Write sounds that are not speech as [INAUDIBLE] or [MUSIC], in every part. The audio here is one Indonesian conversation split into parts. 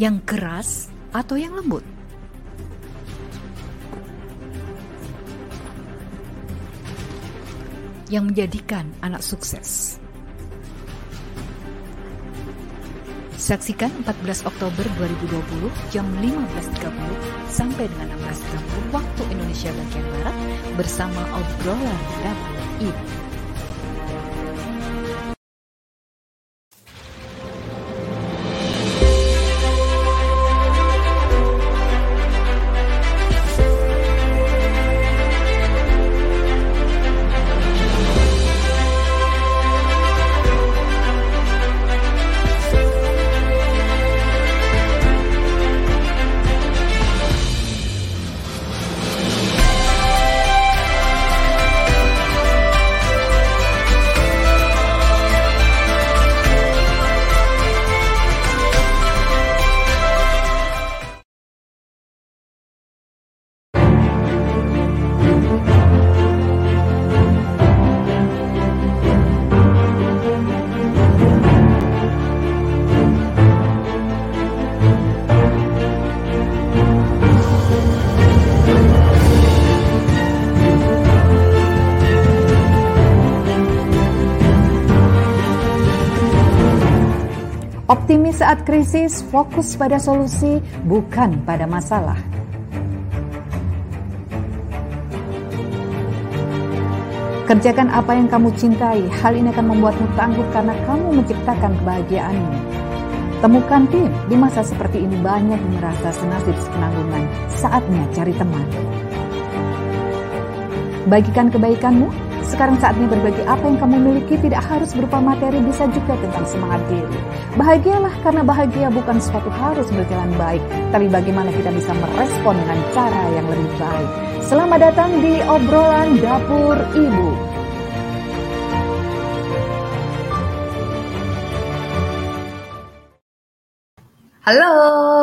Yang keras atau yang lembut? Yang menjadikan anak sukses. Saksikan 14 Oktober 2020 jam 15.30 sampai dengan 16.30 waktu Indonesia bagian Barat bersama obrolan dapur ibu. Optimis saat krisis, fokus pada solusi, bukan pada masalah. Kerjakan apa yang kamu cintai, hal ini akan membuatmu tangguh karena kamu menciptakan kebahagiaanmu. Temukan tim, di masa seperti ini banyak merasa senasib sepenanggungan, saatnya cari teman. Bagikan kebaikanmu, sekarang saatnya berbagi apa yang kamu miliki tidak harus berupa materi, bisa juga tentang semangat diri. Bahagialah karena bahagia bukan suatu harus berjalan baik, tapi bagaimana kita bisa merespon dengan cara yang lebih baik. Selamat datang di obrolan dapur ibu. Halo,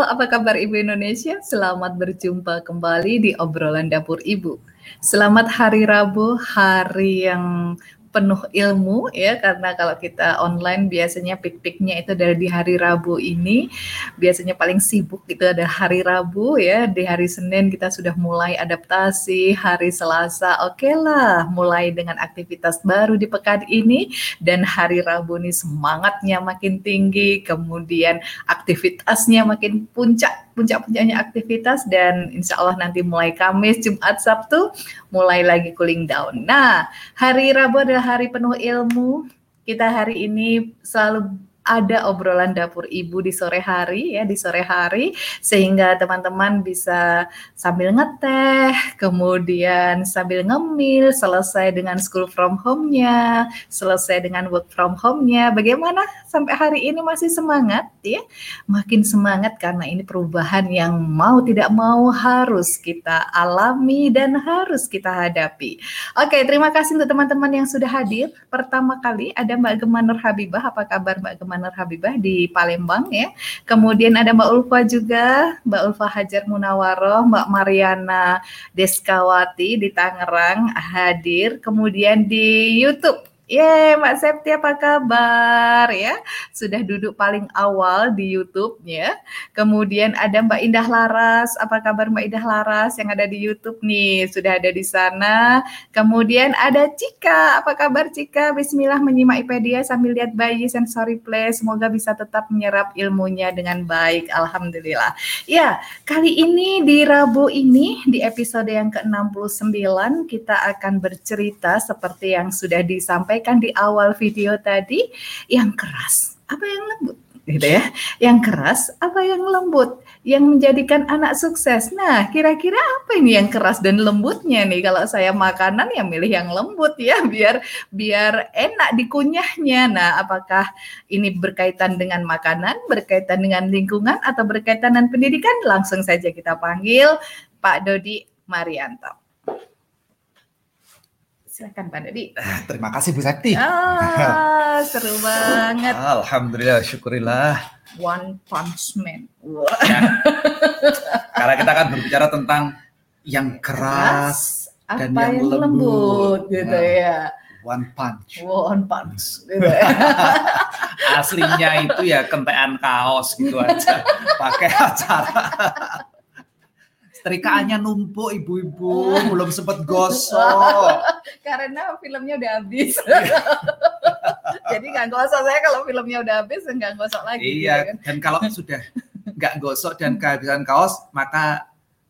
apa kabar Ibu Indonesia? Selamat berjumpa kembali di obrolan dapur Ibu. Selamat hari Rabu, hari yang penuh ilmu ya. Karena kalau kita online biasanya pik-piknya itu dari di hari Rabu ini. Biasanya paling sibuk itu ada hari Rabu ya. Di hari Senin kita sudah mulai adaptasi hari Selasa oke okay lah mulai dengan aktivitas baru di pekan ini. Dan hari Rabu ini semangatnya makin tinggi kemudian aktivitasnya makin puncak puncak-puncaknya aktivitas dan insya Allah nanti mulai Kamis, Jumat, Sabtu mulai lagi cooling down. Nah, hari Rabu adalah hari penuh ilmu. Kita hari ini selalu ada obrolan dapur ibu di sore hari ya di sore hari sehingga teman-teman bisa sambil ngeteh kemudian sambil ngemil selesai dengan school from home-nya selesai dengan work from home-nya. Bagaimana sampai hari ini masih semangat ya? Makin semangat karena ini perubahan yang mau tidak mau harus kita alami dan harus kita hadapi. Oke terima kasih untuk teman-teman yang sudah hadir. Pertama kali ada Mbak Gemma Nur Habibah. Apa kabar Mbak Gemma Nur Habibah di Palembang ya. Kemudian ada Mbak Ulfa juga, Mbak Ulfa Hajar Munawaroh, Mbak Mariana Deskawati di Tangerang hadir. Kemudian di YouTube Ye, Mbak Septi apa kabar ya? Sudah duduk paling awal di YouTube ya. Kemudian ada Mbak Indah Laras, apa kabar Mbak Indah Laras yang ada di YouTube nih? Sudah ada di sana. Kemudian ada Cika, apa kabar Cika? Bismillah menyimak Ipedia sambil lihat bayi sensory play. Semoga bisa tetap menyerap ilmunya dengan baik. Alhamdulillah. Ya, kali ini di Rabu ini di episode yang ke-69 kita akan bercerita seperti yang sudah disampaikan sampaikan di awal video tadi, yang keras apa yang lembut gitu ya. Yang keras apa yang lembut yang menjadikan anak sukses. Nah, kira-kira apa ini yang keras dan lembutnya nih? Kalau saya makanan ya milih yang lembut ya [LAUGHS] biar biar enak dikunyahnya. Nah, apakah ini berkaitan dengan makanan, berkaitan dengan lingkungan atau berkaitan dengan pendidikan? Langsung saja kita panggil Pak Dodi Marianto. Silakan Pak Dedi. Ah, terima kasih Bu Sakti. Ah, seru banget. [LAUGHS] Alhamdulillah, syukurillah. One Punch Man. Ya. Karena kita akan berbicara tentang yang keras, keras dan apa yang, yang lembut, lembut gitu Nah, ya. One punch. One Punch gitu [LAUGHS] ya. Aslinya itu ya kentean kaos gitu aja. Pakai acara. Setrikaannya numpuk ibu-ibu, [LAUGHS] belum sempet gosok. [LAUGHS] Karena filmnya udah habis. [LAUGHS] Jadi nggak gosok saya kalau filmnya udah habis nggak gosok lagi. Iya, kan. dan kalau sudah nggak gosok dan kehabisan kaos, maka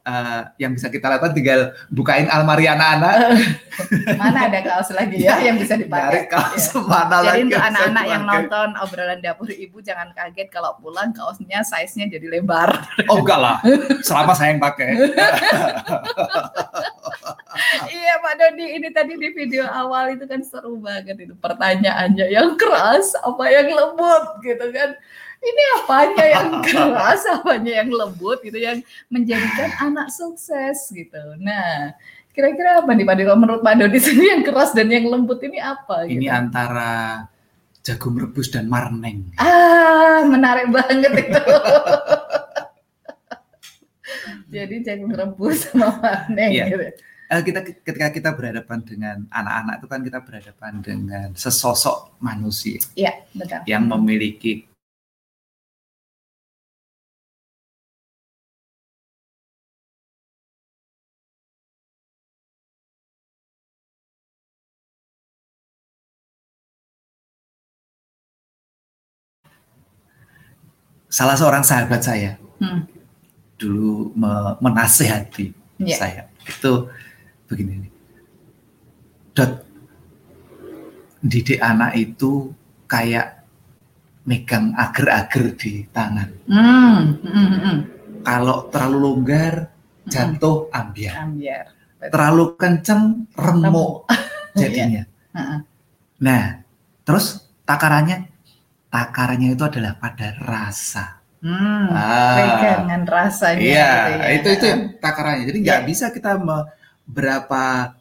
eh, yang bisa kita lakukan tinggal bukain almari anak-anak, [LAUGHS] Mana ada kaos lagi ya yang bisa dipakai. kaos Iya. mana Jadi lagi untuk anak-anak yang nonton obrolan dapur ibu jangan kaget kalau pulang kaosnya size-nya jadi lebar. Oh enggak lah, selama saya yang pakai. [LAUGHS] iya Pak Dodi, ini tadi di video awal itu kan seru banget itu pertanyaannya yang keras apa yang lembut gitu kan. Ini apanya yang [LAUGHS] keras, apanya yang lembut gitu yang menjadikan anak sukses gitu. Nah, kira-kira apa nih Pak kalau menurut Pak Dodi [LAUGHS] sendiri yang keras dan yang lembut ini apa gitu? Ini antara jagung rebus dan marneng. Ah, menarik banget itu. [LAUGHS] Jadi jagung rebus sama marneng Iya. gitu. Eh, kita ketika kita berhadapan dengan anak-anak itu kan kita berhadapan dengan sesosok manusia Iya, betul. yang memiliki salah seorang sahabat saya Hmm. dulu me- menasehati Iya. saya itu begini nih. Dot didik anak itu kayak megang agar-agar di tangan. Hmm, hmm, hmm, hmm. Kalau terlalu longgar jatuh ambiar. Ambiar. Terlalu kenceng remuk [LAUGHS] jadinya. Heeh. Nah, terus takarannya takarannya itu adalah pada rasa. Hmm. Ah. Pegangan rasanya Iya, gitu ya. itu itu yang takarannya. Jadi nggak Iya. bisa kita me- berapa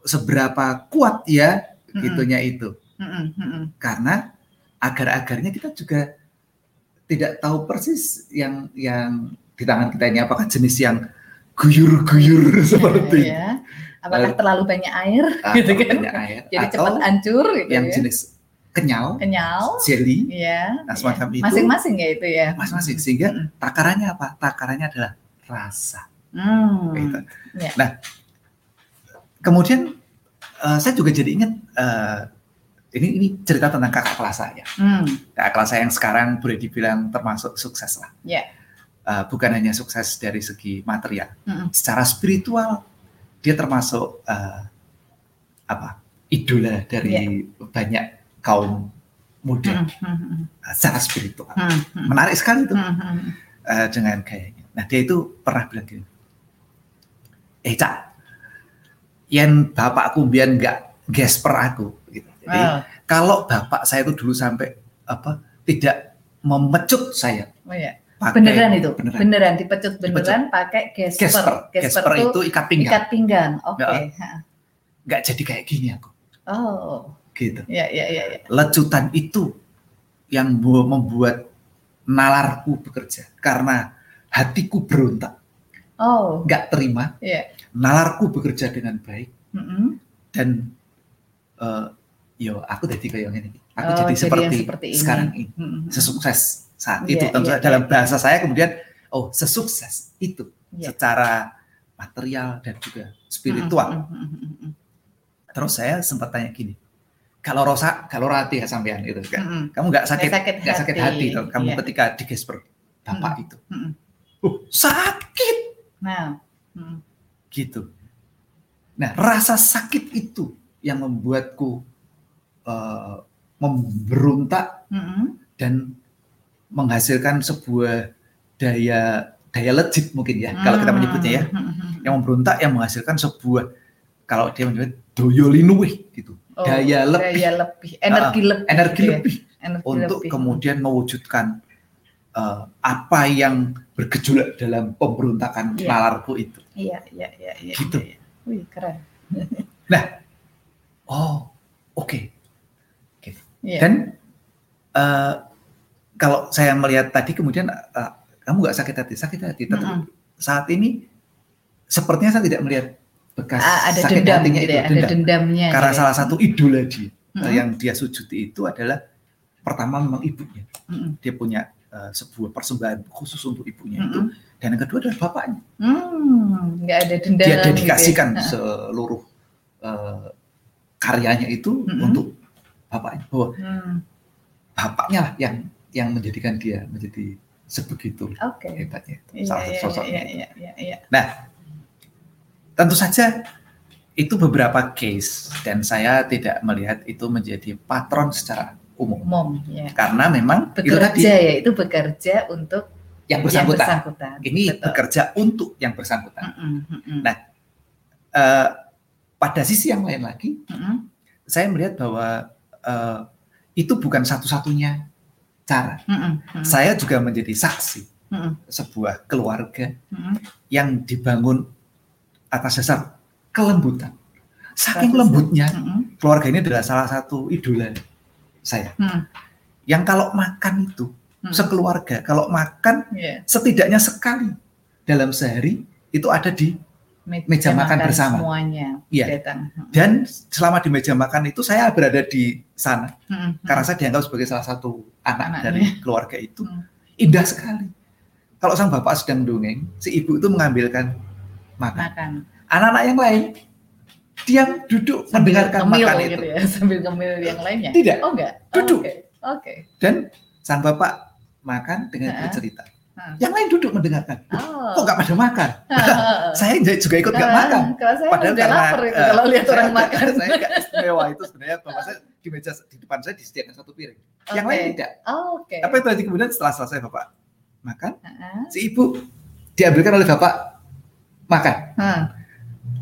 seberapa kuat ya Mm-mm. gitunya itu. Hmm, hmm. Karena agar-agarnya kita juga tidak tahu persis yang yang di tangan kita ini apakah jenis yang guyur-guyur seperti Iya. Apakah Eh, terlalu banyak air ah, gitu kan? banyak air, Jadi atau cepat hancur gitu yang ya. jenis kenyal, Kenyal. jelly, Iya. nah semacam iya. itu Masing-masing ya itu ya. masing-masing sehingga Mm-mm. takarannya apa? Takarannya adalah rasa. Hmm. Gitu. Iya. Nah, kemudian eh, saya juga jadi ingat eh, ini ini cerita tentang kakak kelas saya. Hmm. Kakak kelas saya yang sekarang boleh dibilang termasuk sukses lah. Iya. Eh, bukan hanya sukses dari segi material, Mm-mm. secara spiritual dia termasuk eh, apa? Idola dari banyak kaum muda Hmm, hmm, hmm, eh, secara spiritual. Menarik sekali itu eh, dengan gayanya. Nah dia itu pernah bilang gini, eh cak, yang bapakku biar nggak gesper aku. Gitu. Jadi Ah, kalau bapak saya itu dulu sampai apa tidak memecut saya. oh iya. pakai- Beneran itu, Beneran. beneran dipecut beneran pakai gesper. Gesper, itu ikat pinggang. ikat pinggang. Oke. Ha. Nggak jadi kayak gini aku. Oh, Gitu. ya ya ya. ya. Lecutan itu yang bu- membuat nalarku bekerja karena hatiku berontak, Oh, nggak terima. Iya. Nalarku bekerja dengan baik. mm-mm. dan eh, yo aku jadi kayak ini aku Oh, jadi, jadi seperti, seperti ini. sekarang ini Mm-mm. sesukses saat Iya, itu tentu iya, dalam iya. bahasa saya kemudian oh sesukses itu Iya. secara material dan juga spiritual mm-mm, mm-mm. terus saya sempat tanya gini kalau rosa kalau rati ya sampean itu kan Mm-mm. kamu nggak sakit Nggak sakit sakit hati. hati kamu Iya. ketika digesper bapak itu Mm-mm. oh sakit Nah, mm. gitu. Nah, rasa sakit itu yang membuatku eh, memberontak Mm-mm. dan menghasilkan sebuah daya daya legit mungkin ya kalau kita menyebutnya ya Mm-mm. yang memberontak yang menghasilkan sebuah kalau dia menyebut doyolinue gitu Oh, daya lebih daya lebih, energi lebih, energi gitu ya. lebih energi untuk lebih. kemudian mewujudkan eh, apa yang bergejolak dalam pemberontakan Iya. nalarku itu Iya, iya, iya, iya. Gitu. iya. Wih, keren. [LAUGHS] oh oke Iya. Dan eh, kalau saya melihat tadi kemudian eh, kamu nggak sakit hati, sakit hati. Tapi Mm-mm. saat ini sepertinya saya tidak melihat bekas Ah, ada sakit dendam hatinya gitu itu ya, ada dendam. dendamnya. Karena gitu ya. salah satu idola dia Mm-mm. yang dia sujudi itu adalah pertama memang ibunya. Mm-mm. Dia punya eh, sebuah persembahan khusus untuk ibunya itu. Mm-mm. Dan yang kedua adalah bapaknya. Hmm, nggak ada dendam. Dia gitu ya. dedikasikan Heeh. seluruh eh, karyanya itu Mm-mm. untuk bapaknya. Bahwa Hmm, bapaknya lah yang yang menjadikan dia menjadi sebegitu Oke. hebatnya. Iya, Salah iya, satu sosoknya. iya, iya, iya, iya. Tentu saja itu beberapa case dan saya tidak melihat itu menjadi patron secara umum. Umum, ya. Karena memang itu tadi Bekerja ya, itu bekerja untuk yang yang bersangkutan. bersangkutan. Ini Betul. bekerja untuk yang bersangkutan. Mm-mm, mm-mm, Nah, Eh, pada sisi yang lain lagi, mm-mm. saya melihat bahwa eh, itu bukan satu-satunya cara. Mm-mm, mm-mm, Saya juga menjadi saksi mm-mm, sebuah keluarga mm-mm. yang dibangun atas dasar kelembutan. Saking Atas- lembutnya, keluarga ini adalah salah satu idola saya. mm, Yang kalau makan itu mm. sekeluarga, kalau makan Iya, setidaknya sekali dalam sehari itu ada di Meja makan bersama. semuanya Iya. datang. Mm, dan selama di meja makan itu saya berada di sana mm, karena saya dianggap sebagai salah satu anak Anaknya. dari keluarga itu Hmm. indah sekali. Kalau sang bapak sedang dongeng, si ibu itu mengambilkan makan. makan Anak-anak yang lain diam duduk sambil mendengarkan ngemil makan gitu itu. ya [LAUGHS] sambil ngemil yang lainnya Tidak. oh enggak Duduk. oke oke Dan sang bapak makan dengan Ha-ha. bercerita. Ha. Yang lain duduk mendengarkan. oh Kok nggak pada makan? Ah, [LAUGHS] Saya juga ikut nggak makan. kalau saya Padahal karena lapar itu eh, kalau lihat saya orang nggak- makan saya nggak istimewa itu sebenarnya bapak saya [LAUGHS] di meja di depan saya disediakan satu piring. Yang Oke. lain tidak. Oh, oke Apa itu kemudian setelah selesai bapak makan, si ibu diambilkan oleh bapak makan. ah,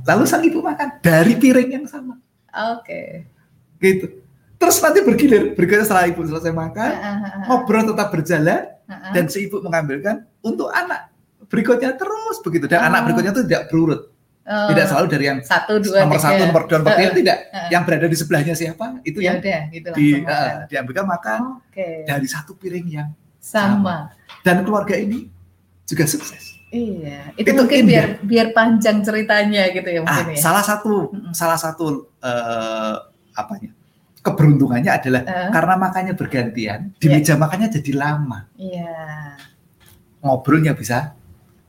Lalu sang ibu makan dari piring yang sama, oke. Gitu. Terus nanti bergilir, berikutnya setelah ibu selesai makan, ah, ngobrol tetap berjalan dan si ibu mengambilkan untuk anak berikutnya terus begitu. Dan anak berikutnya itu tidak berurut, Oh, tidak selalu dari yang satu dua nomor tiga. satu, nomor dua, nomor tiga tidak. Yang berada di sebelahnya siapa itu ya yang udah gitu di, eh, diambilkan makan oke. dari satu piring yang sama. Dan keluarga ini juga sukses. Iya itu, Itu mungkin indah. biar biar panjang ceritanya gitu ya Ah, mungkin ya salah satu Mm-mm. salah satu eh, apanya keberuntungannya adalah Eh, karena makannya bergantian di Iya. meja makannya jadi lama iya ngobrolnya bisa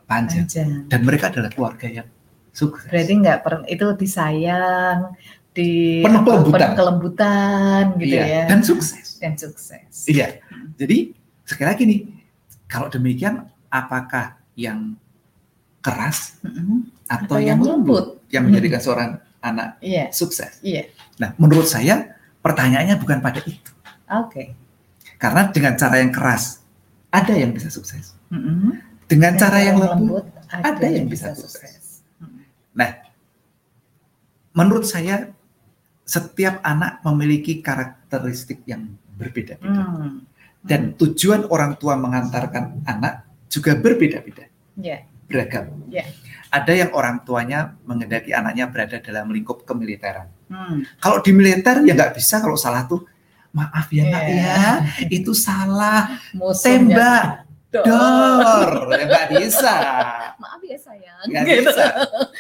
panjang panjang dan mereka adalah keluarga yang sukses. berarti nggak per itu disayang di Penuh kelembutan. penuh kelembutan gitu Iya, ya dan sukses. dan sukses Iya. Jadi sekali lagi nih, kalau demikian apakah yang keras Mm-mm. atau, Atau yang yang lembut lembut. yang menjadikan seorang anak iya sukses? iya Nah, menurut saya pertanyaannya bukan pada itu. oke Karena dengan cara yang keras ada yang bisa sukses. Mm-mm. Dengan Dan cara yang lembut ada, ada yang bisa sukses. menurut saya setiap anak memiliki karakteristik yang berbeda-beda Hmm. dan tujuan orang tua mengantarkan anak juga berbeda-beda, Iya. beragam. Ya. Ada yang orang tuanya mengendaki anaknya berada dalam lingkup kemiliteran. Hmm. Kalau di militer ya nggak bisa kalau salah tuh maaf ya nak Iya. ya itu salah Musuhnya tembak dor. dor ya nggak bisa Maaf ya sayang. nggak Gitu. bisa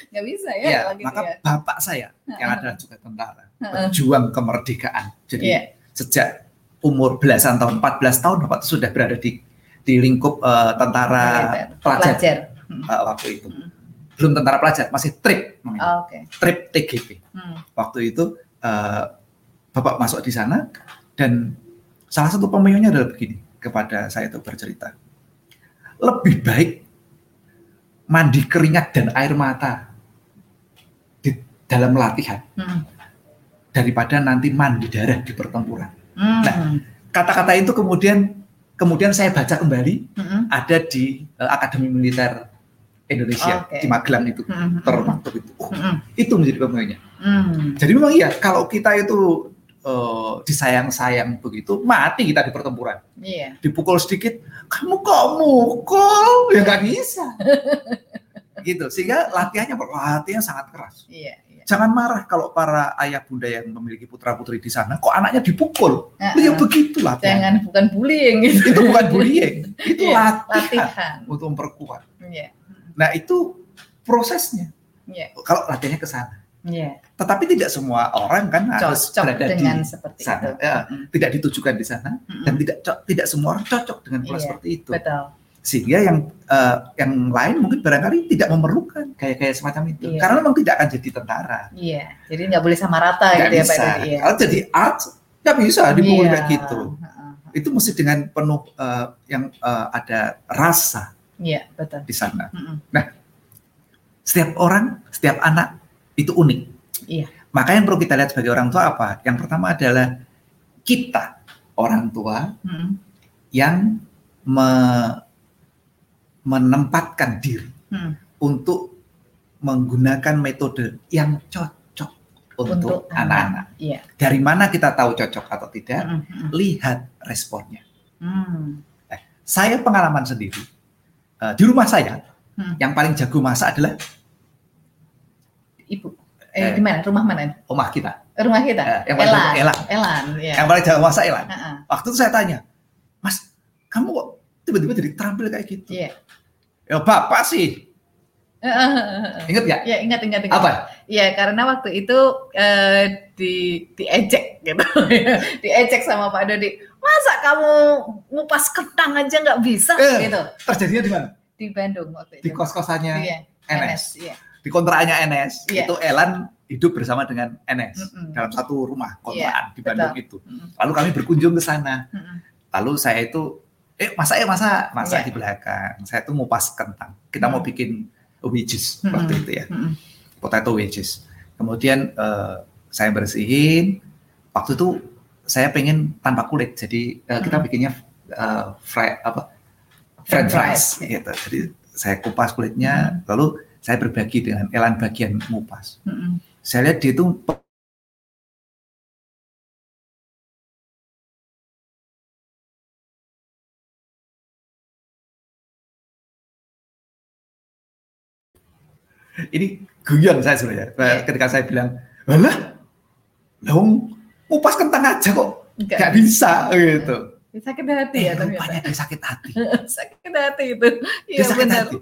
Nggak bisa ya, ya gitu maka ya. bapak saya yang adalah juga tentara berjuang kemerdekaan jadi Iya. sejak umur belasan tahun 14 tahun bapak itu sudah berada di di lingkup eh, tentara pelajar Pelajar. eh, waktu itu Hmm. belum tentara pelajar masih trip namanya. Oh, Oke. trip TGP Hmm. waktu itu eh, bapak masuk di sana dan salah satu pemilihnya adalah begini kepada saya itu bercerita lebih baik mandi keringat dan air mata di dalam latihan Hmm. daripada nanti mandi darah di pertempuran Hmm. Nah, kata-kata itu kemudian kemudian saya baca kembali Hmm. ada di eh, Akademi Militer Indonesia Oke. di Magelang itu Hmm. termaktub itu Oh, Hmm. itu menjadi pemilihnya Hmm. Jadi memang iya, kalau kita itu eh, disayang-sayang begitu, mati kita di pertempuran. Iya. Dipukul sedikit, kamu kok mukul? Ya nggak bisa. [LAUGHS] gitu, sehingga latihannya latihan sangat keras. Iya. Jangan marah kalau para ayah bunda yang memiliki putra-putri di sana, kok anaknya dipukul? Nah, Ya begitu latihan. Jangan bukan bullying gitu. Itu bukan bullying, itu Iya, latihan Latihan. untuk memperkuat. Iya. Nah itu prosesnya. Iya. Kalau latihannya ke sana. Iya. Tetapi tidak semua orang kan harus Cocok berada dengan di seperti sana. itu. Ya, Mm-mm. tidak ditujukan di sana Mm-mm. dan tidak tidak semua orang cocok dengan pola Iya, seperti itu. Betul. Sehingga yang eh, yang lain mungkin barangkali tidak memerlukan kayak-kayak semacam itu. Iya. Karena memang tidak akan jadi tentara. Iya. Jadi nggak boleh sama rata Nggak gitu ya Pak bisa. Iya. Kalau jadi art nggak bisa dipukul Iya. kayak gitu. Itu mesti dengan penuh eh, yang eh, ada rasa Iya, betul. di sana. Mm-mm. Setiap orang, setiap anak itu unik. Iya. Maka yang perlu kita lihat sebagai orang tua apa? Yang pertama adalah kita orang tua Mm-mm. yang me- menempatkan diri Mm. untuk menggunakan metode yang cocok untuk, anak-anak. Iya. Dari mana kita tahu cocok atau tidak? Mm-mm. Mm-mm. Lihat responnya. Mm. Saya pengalaman sendiri eh, di rumah saya Hmm. yang paling jago masak adalah Ibu. Eh, Eh. di mana? Rumah mana? omah kita. Rumah kita. Eh, yang paling Elan. jago Elan. Elan. Iya. Yang paling jago masak Elan. Heeh. Waktu itu saya tanya, Mas, kamu kok tiba-tiba jadi terampil kayak gitu? Iya. Ya bapak sih, inget gak? Ya ingat ingat ingat. Apa? Iya karena waktu itu eh, di diejek gitu, [LAUGHS] diejek sama Pak Dodi. Masa kamu ngupas kentang aja nggak bisa Eh. gitu? Terjadinya di mana? Di Bandung waktu itu. Di kos-kosannya Iya. NS. Iya. Di kontrakannya NS. Iya. Itu Elan hidup bersama dengan NS Mm-mm. dalam satu rumah kontrakan di betul. Bandung itu. Mm-mm. Lalu kami berkunjung ke sana. Mm-mm. Lalu saya itu, eh masa ya masa masa Iya. di belakang. Saya tuh ngupas kentang. Kita mau Mm. bikin wedges Mm-mm. waktu itu ya, Mm-mm. potato wedges. Kemudian eh, saya bersihin. Waktu itu saya pengen tanpa kulit, jadi eh, kita Mm. bikinnya eh, fry apa? French fries, fries. gitu. Jadi saya kupas kulitnya, lalu saya berbagi dengan Elan bagian ngupas. Mm-mm. Saya lihat dia itu ini guyon saya sebenarnya Iya. ketika saya bilang alah dong ngupas kentang aja kok Nggak nggak bisa gitu Sakit hati eh, ya ternyata. rupanya dia sakit hati [LAUGHS] sakit hati itu. Iya sakit benar. hati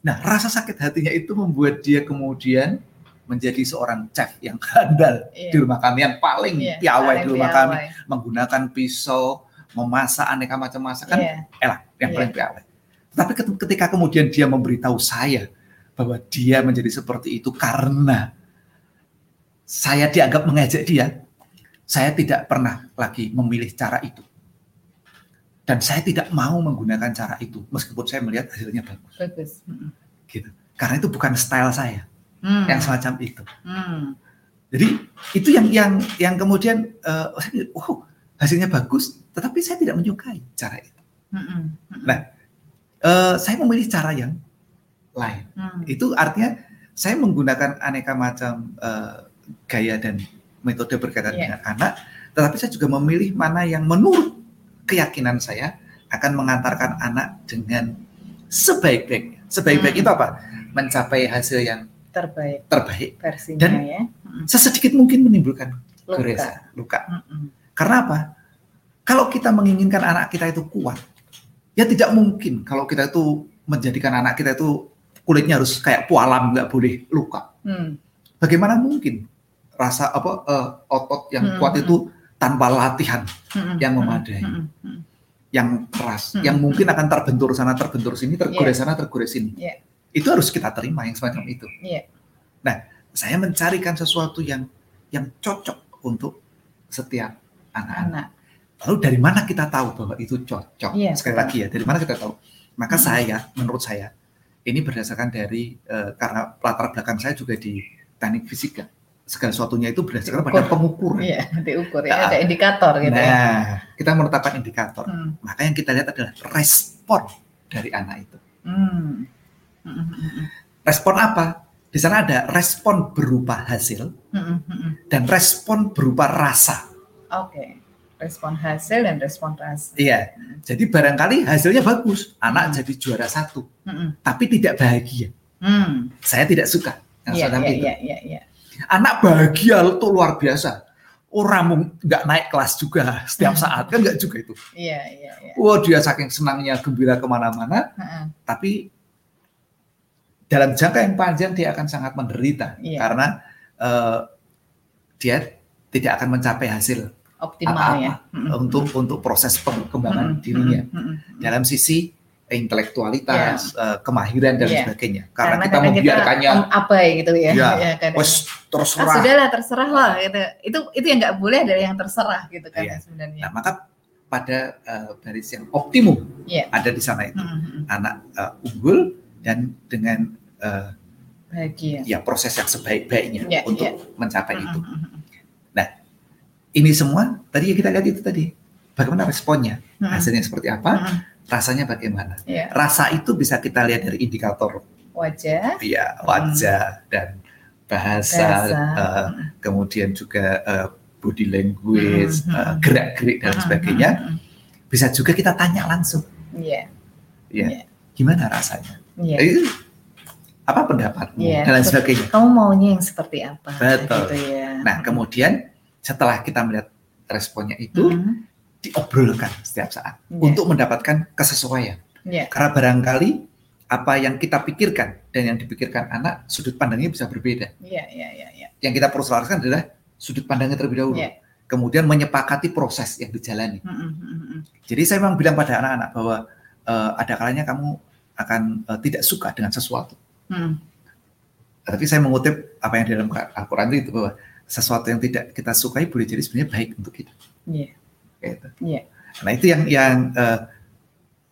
nah rasa sakit hatinya itu membuat dia kemudian menjadi seorang chef yang [LAUGHS] handal Iya. di rumah kami yang paling Iya, piawai di rumah piawai. kami menggunakan pisau memasak aneka macam masakan Iya. elah yang Iya. paling piawai tapi ket- ketika kemudian dia memberitahu saya bahwa dia menjadi seperti itu karena saya dianggap mengejek dia saya tidak pernah lagi memilih cara itu dan saya tidak mau menggunakan cara itu meskipun saya melihat hasilnya bagus Bagus. Mm-mm. gitu karena itu bukan style saya Hmm. yang semacam itu Hmm. jadi itu yang yang yang kemudian saya bilang, oh hasilnya bagus tetapi saya tidak menyukai cara itu Mm-mm. Mm-mm. Nah, Eh, saya memilih cara yang lain Hmm. itu artinya saya menggunakan aneka macam eh, gaya dan metode berkaitan Iya. dengan anak tetapi saya juga memilih mana yang menurut keyakinan saya akan mengantarkan anak dengan sebaik-baiknya sebaik-baik Hmm. itu apa mencapai hasil yang terbaik terbaik versinya Dan- ya. Mm-mm. sesedikit mungkin menimbulkan Luka. luka. Mm-mm. Karena apa? Kalau kita menginginkan anak kita itu kuat, ya tidak mungkin kalau kita itu menjadikan anak kita itu kulitnya harus kayak pualam, nggak boleh luka. Hmm. Bagaimana mungkin rasa apa eh, otot yang Hmm, kuat hmm. itu tanpa latihan Mm-mm. yang Mm-mm. memadai. Mm-mm. yang keras, Hmm, yang hmm, mungkin akan terbentur sana, terbentur sini, tergores sana, tergores sini. Iya. Itu harus kita terima yang semacam itu. Iya. Nah, saya mencarikan sesuatu yang yang cocok untuk setiap anak-anak. Anak. Lalu dari mana kita tahu bahwa itu cocok? Iya, Sekali lagi ya, dari mana kita tahu? Maka Hmm. saya, menurut saya, ini berdasarkan dari eh, karena latar belakang saya juga di teknik fisika. Segala sesuatunya itu berdasarkan pada pengukuran. Iya, [LAUGHS] diukur ya, Nah. ada indikator gitu ya. Nah, kita menetapkan indikator. Hmm. Maka yang kita lihat adalah respon dari anak itu. Hmm. Mm-mm. Mm-mm. Respon apa? Di sana ada respon berupa hasil. Mm-mm. dan respon berupa rasa. Oke. Respon hasil dan respon rasa. Iya. Jadi barangkali hasilnya bagus, anak Hmm. jadi juara satu, Mm-mm. tapi tidak bahagia. Hmm. Saya tidak suka Iya, iya, iya, iya, iya. Anak bahagia itu luar biasa. Orang nggak naik kelas juga setiap Hmm. saat kan nggak juga itu. Iya, iya, iya. Wah dia saking senangnya gembira ke mana-mana, Heeh. tapi dalam jangka yang panjang dia akan sangat menderita Iya. karena eh, dia tidak akan mencapai hasil Optimal ya. Untuk untuk proses pengembangan Mm-mm. dirinya. Mm-mm. dalam sisi intelektualitas, eh, kemahiran dan Iya. sebagainya. Karena, kita kadang membiarkannya om- abai gitu ya. Ya, Ya, kadang. wes ah, terserah. sudahlah terserah lah gitu. Itu itu yang nggak boleh adalah yang terserah gitu kan Iya. sebenarnya. Nah, maka pada eh, baris yang optimum Iya. ada di sana itu Mm-mm. anak eh, unggul dan dengan eh, Bahagia. ya proses yang sebaik-baiknya Iya, untuk iya. mencapai itu. Ini semua tadi yang kita lihat itu tadi. Bagaimana responnya? Mm-mm. Hasilnya seperti apa? Mm-mm. Rasanya bagaimana? Iya. Rasa itu bisa kita lihat dari indikator Wajah. ya wajah dan bahasa, Bahasa. eh, kemudian juga eh, body language, Mhm. eh, gerak-gerik dan Mm-mm. sebagainya. Mm-mm. Bisa juga kita tanya langsung, Iya. ya, Iya. gimana rasanya? Iya. Eh, apa pendapatmu Iya. dan lain sebagainya. Kamu maunya yang seperti apa? Betul. Gitu ya. Nah, kemudian setelah kita melihat responnya itu Mm. diobrolkan setiap saat Iya. untuk mendapatkan kesesuaian. Iya. Karena barangkali apa yang kita pikirkan dan yang dipikirkan anak sudut pandangnya bisa berbeda. Iya, iya, iya, iya. Yang kita perlu selaraskan adalah sudut pandangnya terlebih dahulu. Iya. Kemudian menyepakati proses yang dijalani. Mm-mm, mm-mm. Jadi saya memang bilang pada anak-anak bahwa eh, ada kalanya kamu akan eh, tidak suka dengan sesuatu. Mm. Tapi saya mengutip apa yang di dalam Al-Quran itu bahwa sesuatu yang tidak kita sukai boleh jadi sebenarnya baik untuk kita. Iya. Gitu. Iya. Nah itu yang yang eh,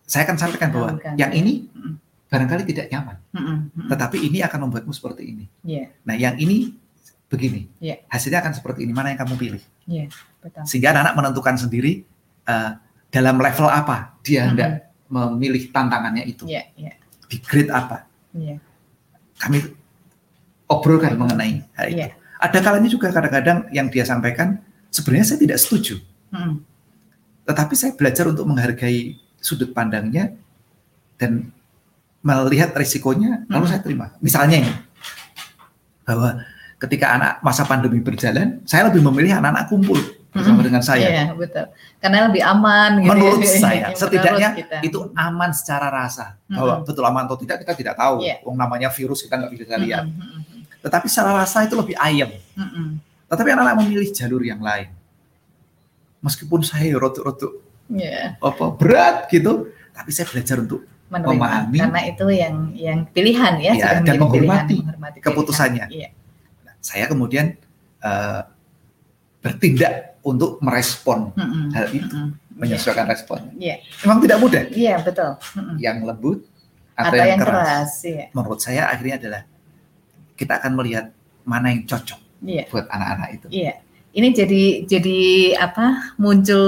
saya akan sampaikan bahwa Tanamkan, yang ya. ini Mm. barangkali tidak nyaman, mm-mm. tetapi ini akan membuatmu seperti ini. Iya, Nah yang ini begini, Iya. hasilnya akan seperti ini. Mana yang kamu pilih? iya, betul. Sehingga anak menentukan sendiri eh, dalam level apa dia hendak memilih tantangannya itu, Iya, iya, di grade apa. iya. Kami obrolkan mengenai hal itu. Iya. Ada kalanya juga kadang-kadang yang dia sampaikan sebenarnya saya tidak setuju, Mm-mm. tetapi saya belajar untuk menghargai sudut pandangnya dan melihat risikonya, lalu Hmm. saya terima. Misalnya ini, bahwa ketika anak masa pandemi berjalan, saya lebih memilih anak-anak kumpul bersama Hmm. dengan saya. Iya, betul. Karena lebih aman gitu. Menurut ya. [LAUGHS] saya, Menurut setidaknya kita. itu aman secara rasa. Hmm. Bahwa betul aman atau tidak kita tidak tahu. Iya. Wong namanya virus kita nggak bisa lihat. Mm-mm, mm-mm, Tetapi secara rasa itu lebih ayem. mm-mm. Tetapi anak-anak memilih jalur yang lain. Meskipun saya rotuk-rotuk Iya, apa berat gitu, tapi saya belajar untuk menerima. Memahami. Karena itu yang yang pilihan ya, Ya, dan menghormati pilihan, menghormati pilihan. keputusannya. Iya, saya kemudian eh, bertindak untuk merespon Mm-mm, hal itu, mm-mm. menyesuaikan responnya. Iya, Memang tidak mudah. iya betul. Mm-mm. Yang lembut atau, Atau yang, yang keras. keras, iya. Menurut saya akhirnya adalah kita akan melihat mana yang cocok Iya. buat anak-anak itu. Iya, ini jadi jadi apa muncul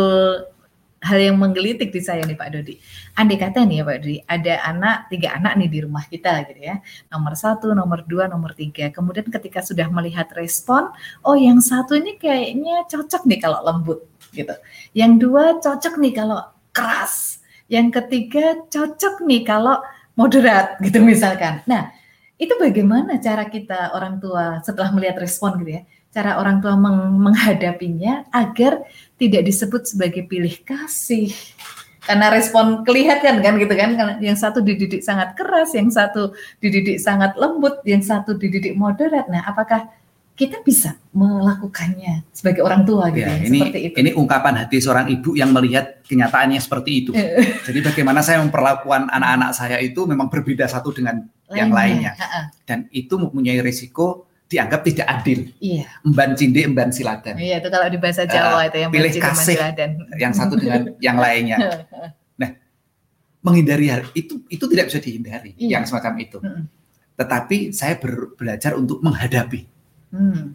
hal yang menggelitik di saya nih Pak Dodi. Andai kata nih ya Pak Dodi, ada anak tiga anak nih di rumah kita gitu ya, nomor satu, nomor dua, nomor tiga. Kemudian ketika sudah melihat respon, oh yang satu ini kayaknya cocok nih kalau lembut gitu. Yang dua cocok nih kalau keras. Yang ketiga cocok nih kalau moderat gitu misalkan. Nah itu bagaimana cara kita orang tua setelah melihat respon gitu ya? cara orang tua meng- menghadapinya agar tidak disebut sebagai pilih kasih. Karena respon kelihatan kan gitu kan, yang satu dididik sangat keras, yang satu dididik sangat lembut, yang satu dididik moderat. Nah, apakah kita bisa melakukannya sebagai orang tua gitu Ya, ya, ini seperti itu? ini ungkapan hati seorang ibu yang melihat kenyataannya seperti itu. Jadi bagaimana saya memperlakukan anak-anak saya itu memang berbeda satu dengan yang lainnya. Dan itu mempunyai risiko dianggap tidak adil. Iya, Emban cinde, emban siladan. iya itu kalau di bahasa Jawa itu yang pilih kasih. siladan. Yang satu dengan [LAUGHS] yang lainnya. Menghindari hal itu itu tidak bisa dihindari Iya. yang semacam itu. Tetapi saya ber- belajar untuk menghadapi. Hmm,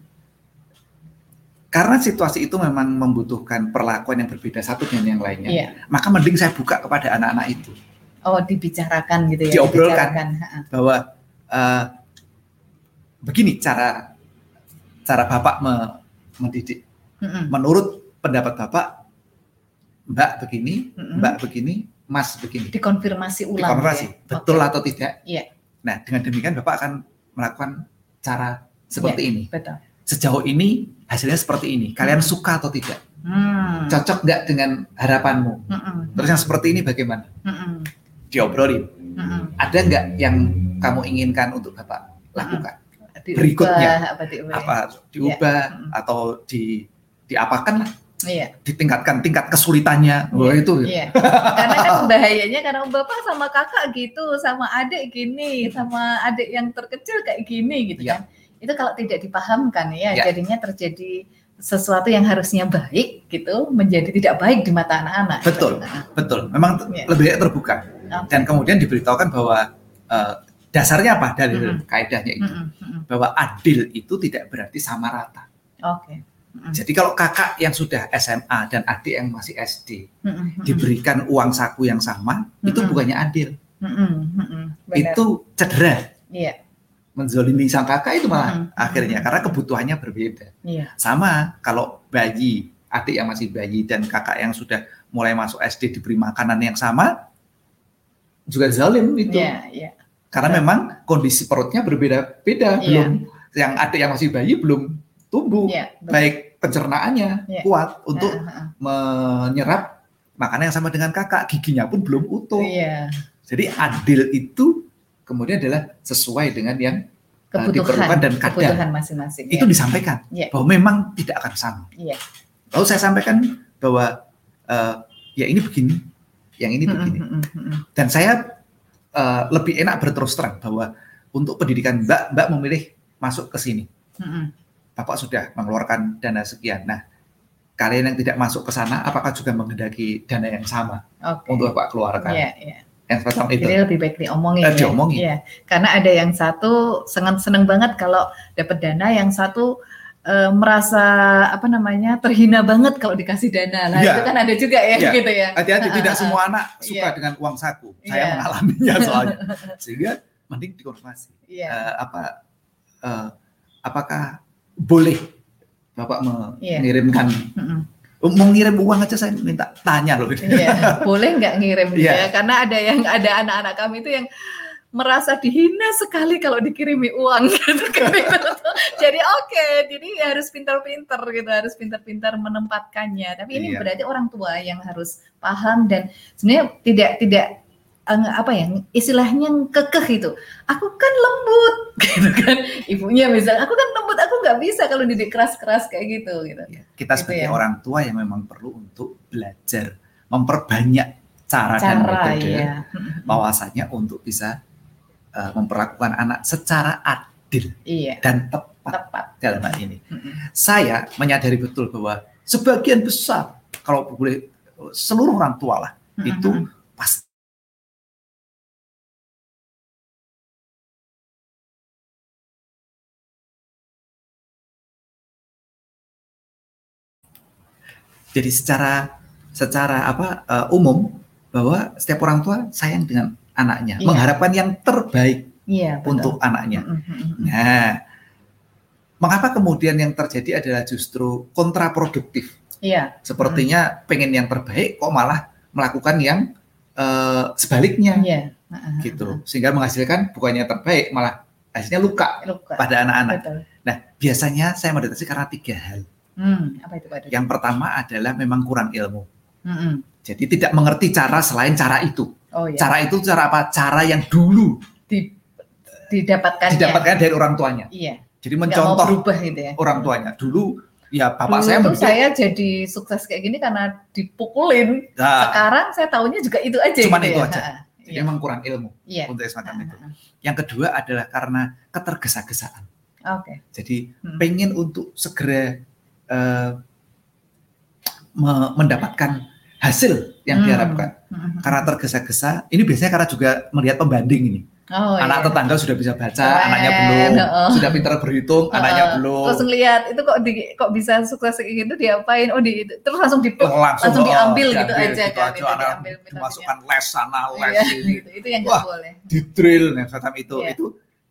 Karena situasi itu memang membutuhkan perlakuan yang berbeda satu dengan yang lainnya. Iya. Maka mending saya buka kepada anak-anak itu Oh, dibicarakan gitu ya. Diobrolkan. dibicarakan, bahwa eh, begini cara cara bapak me- mendidik. Mm-mm. Menurut pendapat bapak, Mbak begini, Mm-mm. Mbak begini, Mas begini. dikonfirmasi ulang. Dikonfirmasi, ya. betul Oke, atau tidak? Iya. Nah, dengan demikian Bapak akan melakukan cara seperti Iya. ini. Betul. Sejauh ini hasilnya seperti ini. Kalian Hmm. suka atau tidak? Hmm. Cocok nggak dengan harapanmu? Mm-mm. Terus yang seperti ini bagaimana? Mm-mm. Diobrolin. Mm-mm. Ada nggak yang kamu inginkan untuk Bapak lakukan? Diubah, berikutnya apa diubah? apa diubah Mm. atau di diapakan lah Iya. ditingkatkan tingkat kesulitannya Wah, Iya, itu Iya. Karena kan bahayanya karena bapak sama kakak gitu, sama adik gini, sama adik yang terkecil kayak gini gitu Iya. kan. Itu kalau tidak dipahamkan ya, Iya. jadinya terjadi sesuatu yang harusnya baik gitu menjadi tidak baik di mata anak-anak. Betul. Nah, betul memang Iya. lebih terbuka oke. dan kemudian diberitahukan bahwa eh, dasarnya apa dalil Mm-mm. kaidahnya itu Mm-mm, mm-mm. bahwa adil itu tidak berarti sama rata Oke. Mm-mm, jadi kalau kakak yang sudah SMA dan adik yang masih SD mm-mm, mm-mm, diberikan uang saku yang sama itu Mm-mm. bukannya adil mm-mm. Benar. itu cedera Iya. Menzolimi sang kakak itu malah Mm-mm. akhirnya karena kebutuhannya berbeda Iya. sama kalau bayi adik yang masih bayi dan kakak yang sudah mulai masuk SD diberi makanan yang sama juga zalim itu Iya, iya. karena memang kondisi perutnya berbeda-beda Iya. belum yang adik yang masih bayi belum tumbuh Iya, baik pencernaannya Iya. kuat untuk heeh. menyerap makanan yang sama dengan kakak giginya pun belum utuh Iya. jadi adil itu kemudian adalah sesuai dengan yang Kebutuhan diperlukan dan kadar. kebutuhan masing-masing. itu Iya. disampaikan Iya. bahwa memang tidak akan sama Iya. lalu saya sampaikan bahwa eh, ya ini begini yang ini begini mm-mm, mm-mm. dan saya eh, lebih enak berterus terang bahwa untuk pendidikan Mbak, Mbak memilih masuk ke sini. Bapak sudah mengeluarkan dana sekian. Nah, kalian yang tidak masuk ke sana, apakah juga menghendaki dana yang sama Oke. untuk Bapak keluarkan? Iya, iya. Yang semacam itu. Jadi lebih baik diomongin. Eh, ya. diomongin. Iya. Karena ada yang satu sangat seneng banget kalau dapat dana, yang satu eh, merasa apa namanya terhina banget kalau dikasih dana. Nah Iya. itu kan ada juga ya Iya. gitu ya. Hati-hati, tidak semua anak Iya. suka dengan uang saku. Saya Iya. mengalaminya [LAUGHS] soalnya. Sehingga mending dikonfirmasi. Iya. Eh, apa, eh, apakah boleh Bapak Iya. mengirimkan, Mm-mm. Mau ngirim uang aja saya minta tanya loh. Iya, [LAUGHS] boleh nggak ngirim Iya. ya? Karena ada yang ada anak-anak kami itu yang merasa dihina sekali kalau dikirimi uang [LAUGHS] gitu kan. jadi oke, jadi harus pintar-pintar gitu, harus pintar-pintar menempatkannya. Tapi ini Iya. berarti orang tua yang harus paham dan sebenarnya tidak tidak apa ya istilahnya kekeh itu. Aku kan lembut [LAUGHS] gitu kan. Ibunya misalnya, aku kan lembut, aku nggak bisa kalau didik keras-keras kayak gitu gitu. Ya, kita Gitu sebagai ya. orang tua yang memang perlu untuk belajar memperbanyak cara, dan Cara metode ya. bahwasanya untuk bisa uh, memperlakukan anak secara adil Iya, dan tepat tepat. dalam hal ini. Saya menyadari betul bahwa sebagian besar kalau boleh seluruh orang tua lah itu pasti jadi secara secara apa uh, umum bahwa setiap orang tua sayang dengan anaknya, Iya. mengharapkan yang terbaik Iya, betul. untuk anaknya. Mm, mm, mm, mm. Nah, mengapa kemudian yang terjadi adalah justru kontraproduktif? Iya, Sepertinya pengen yang terbaik, kok malah melakukan yang eh, sebaliknya, iya. Heeh, gitu. Sehingga menghasilkan bukannya terbaik, malah hasilnya luka Luka. pada anak-anak. Nah, biasanya saya mendeteksi karena tiga hal. Hmm, apa itu Pak Dodi? Yang pertama adalah memang kurang ilmu. Mm-mm. Jadi tidak mengerti cara selain cara itu. Oh iya. Cara itu cara apa? Cara yang dulu Di- didapatkan. didapatkan dari orang tuanya. Iya. Jadi Nggak mau mencontoh berubah gitu ya. orang tuanya. Dulu ya bapak Dulu saya mendidik- saya jadi sukses kayak gini karena dipukulin. Nah, Sekarang saya tahunya juga itu aja. Cuman gitu itu ya. aja. Jadi Iya. memang kurang ilmu Iya. untuk semacam itu. Heeh, Yang kedua adalah karena ketergesa-gesaan. Oke. Jadi Hmm. pengen untuk segera eh, me- mendapatkan hasil yang Hmm. diharapkan. Mm-mm. Karena tergesa-gesa, ini biasanya karena juga melihat pembanding ini. Oh, Anak iya. tetangga sudah bisa baca, Keren, anaknya belum. heeh. Sudah pintar berhitung, anaknya Heeh. belum. Terus ngelihat itu kok di, kok bisa sukses kayak gitu diapain? Oh di terus langsung di langsung, langsung oh, diambil gitu diambil, aja gitu kan, aja, anak diambil dimasukkan les sana, les Iya, sini. gitu. [LAUGHS] Itu yang Wah. boleh. di drill nah, semacam itu Iya. itu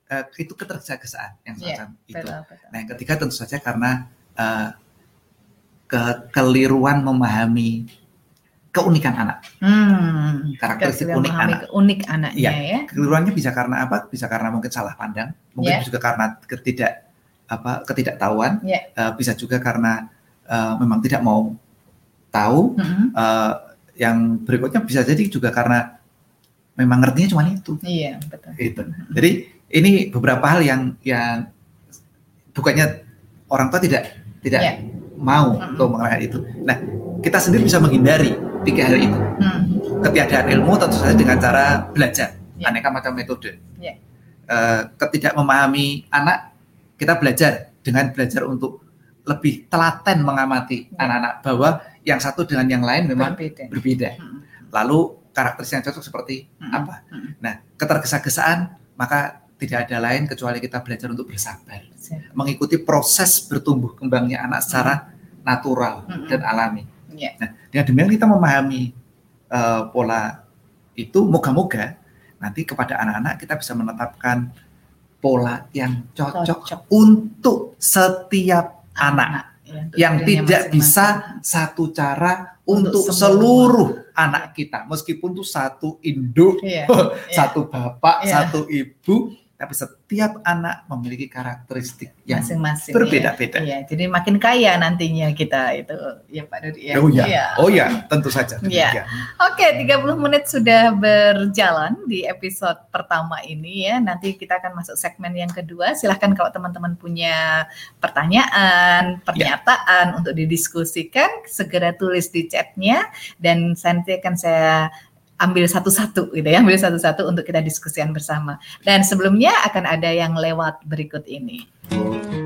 eh, itu ketergesa-gesaan yang Iya, semacam itu. Betul, betul. Nah yang ketiga tentu saja karena eh, kekeliruan memahami keunikan anak, Hmm. karakteristik unik anak. unik anaknya Iya. ya. Kekeliruannya bisa karena apa? Bisa karena mungkin salah pandang, mungkin Iya. juga karena ketidak apa ketidaktahuan, Iya. eh, bisa juga karena eh, memang tidak mau tahu. Mm-mm. Eh, yang berikutnya bisa jadi juga karena memang ngertinya cuma itu. Iya betul. Itu. Jadi ini beberapa hal yang yang bukannya orang tua tidak tidak Ya. Mau untuk mengenai itu. Nah, kita sendiri bisa menghindari tiga hal itu. Hmm. Ketiadaan ilmu tentu saja dengan cara belajar, Ya. aneka macam metode. Ya. Eh, ketidak memahami anak, kita belajar dengan belajar untuk lebih telaten mengamati Ya. anak-anak bahwa yang satu dengan yang lain memang Berbeda. berbeda. Hmm. Lalu karakteristik yang cocok seperti Hmm. apa? Hmm. Nah, ketergesa-gesaan maka tidak ada lain kecuali kita belajar untuk bersabar, mengikuti proses bertumbuh kembangnya anak secara natural Hmm. dan alami. Ya. Nah, dengan demikian kita memahami eh, pola itu, moga-moga nanti kepada anak-anak kita bisa menetapkan pola yang cocok, Cocok. untuk setiap anak Ya, untuk yang tidak masing-masing. bisa satu cara Untuk untuk, semua. seluruh anak kita, meskipun itu satu induk, [LAUGHS] Iya. satu bapak, Iya. satu ibu, tapi setiap anak memiliki karakteristik yang masing-masing berbeda-beda. ya. Iya, jadi makin kaya nantinya kita itu ya Pak Dodi ya. Oh ya, Iya. oh ya, tentu saja. Iya. demikian. Oke, 30 menit sudah berjalan di episode pertama ini ya. Nanti kita akan masuk segmen yang kedua. Silahkan kalau teman-teman punya pertanyaan, pernyataan untuk didiskusikan, segera tulis di chatnya dan nanti akan saya ambil satu-satu gitu ya, ambil satu-satu untuk kita diskusikan bersama. Dan sebelumnya akan ada yang lewat berikut ini.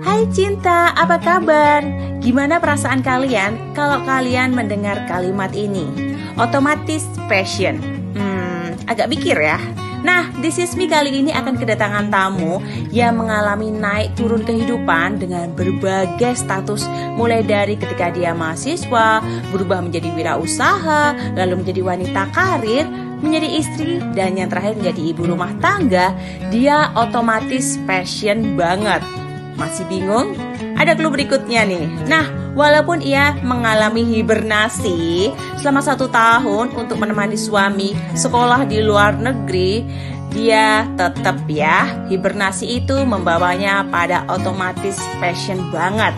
Hai cinta, apa kabar? Gimana perasaan kalian kalau kalian mendengar kalimat ini? Otomatis passion. Hmm, agak mikir ya. Nah, This Is Me kali ini akan kedatangan tamu yang mengalami naik turun kehidupan dengan berbagai status mulai dari ketika dia mahasiswa, berubah menjadi wirausaha, lalu menjadi wanita karir, menjadi istri, dan yang terakhir menjadi ibu rumah tangga, dia otomatis passion banget. Masih bingung? Ada clue berikutnya nih. Nah, walaupun ia mengalami hibernasi selama satu tahun untuk menemani suami sekolah di luar negeri, dia tetap ya hibernasi itu membawanya pada otomatis passion banget.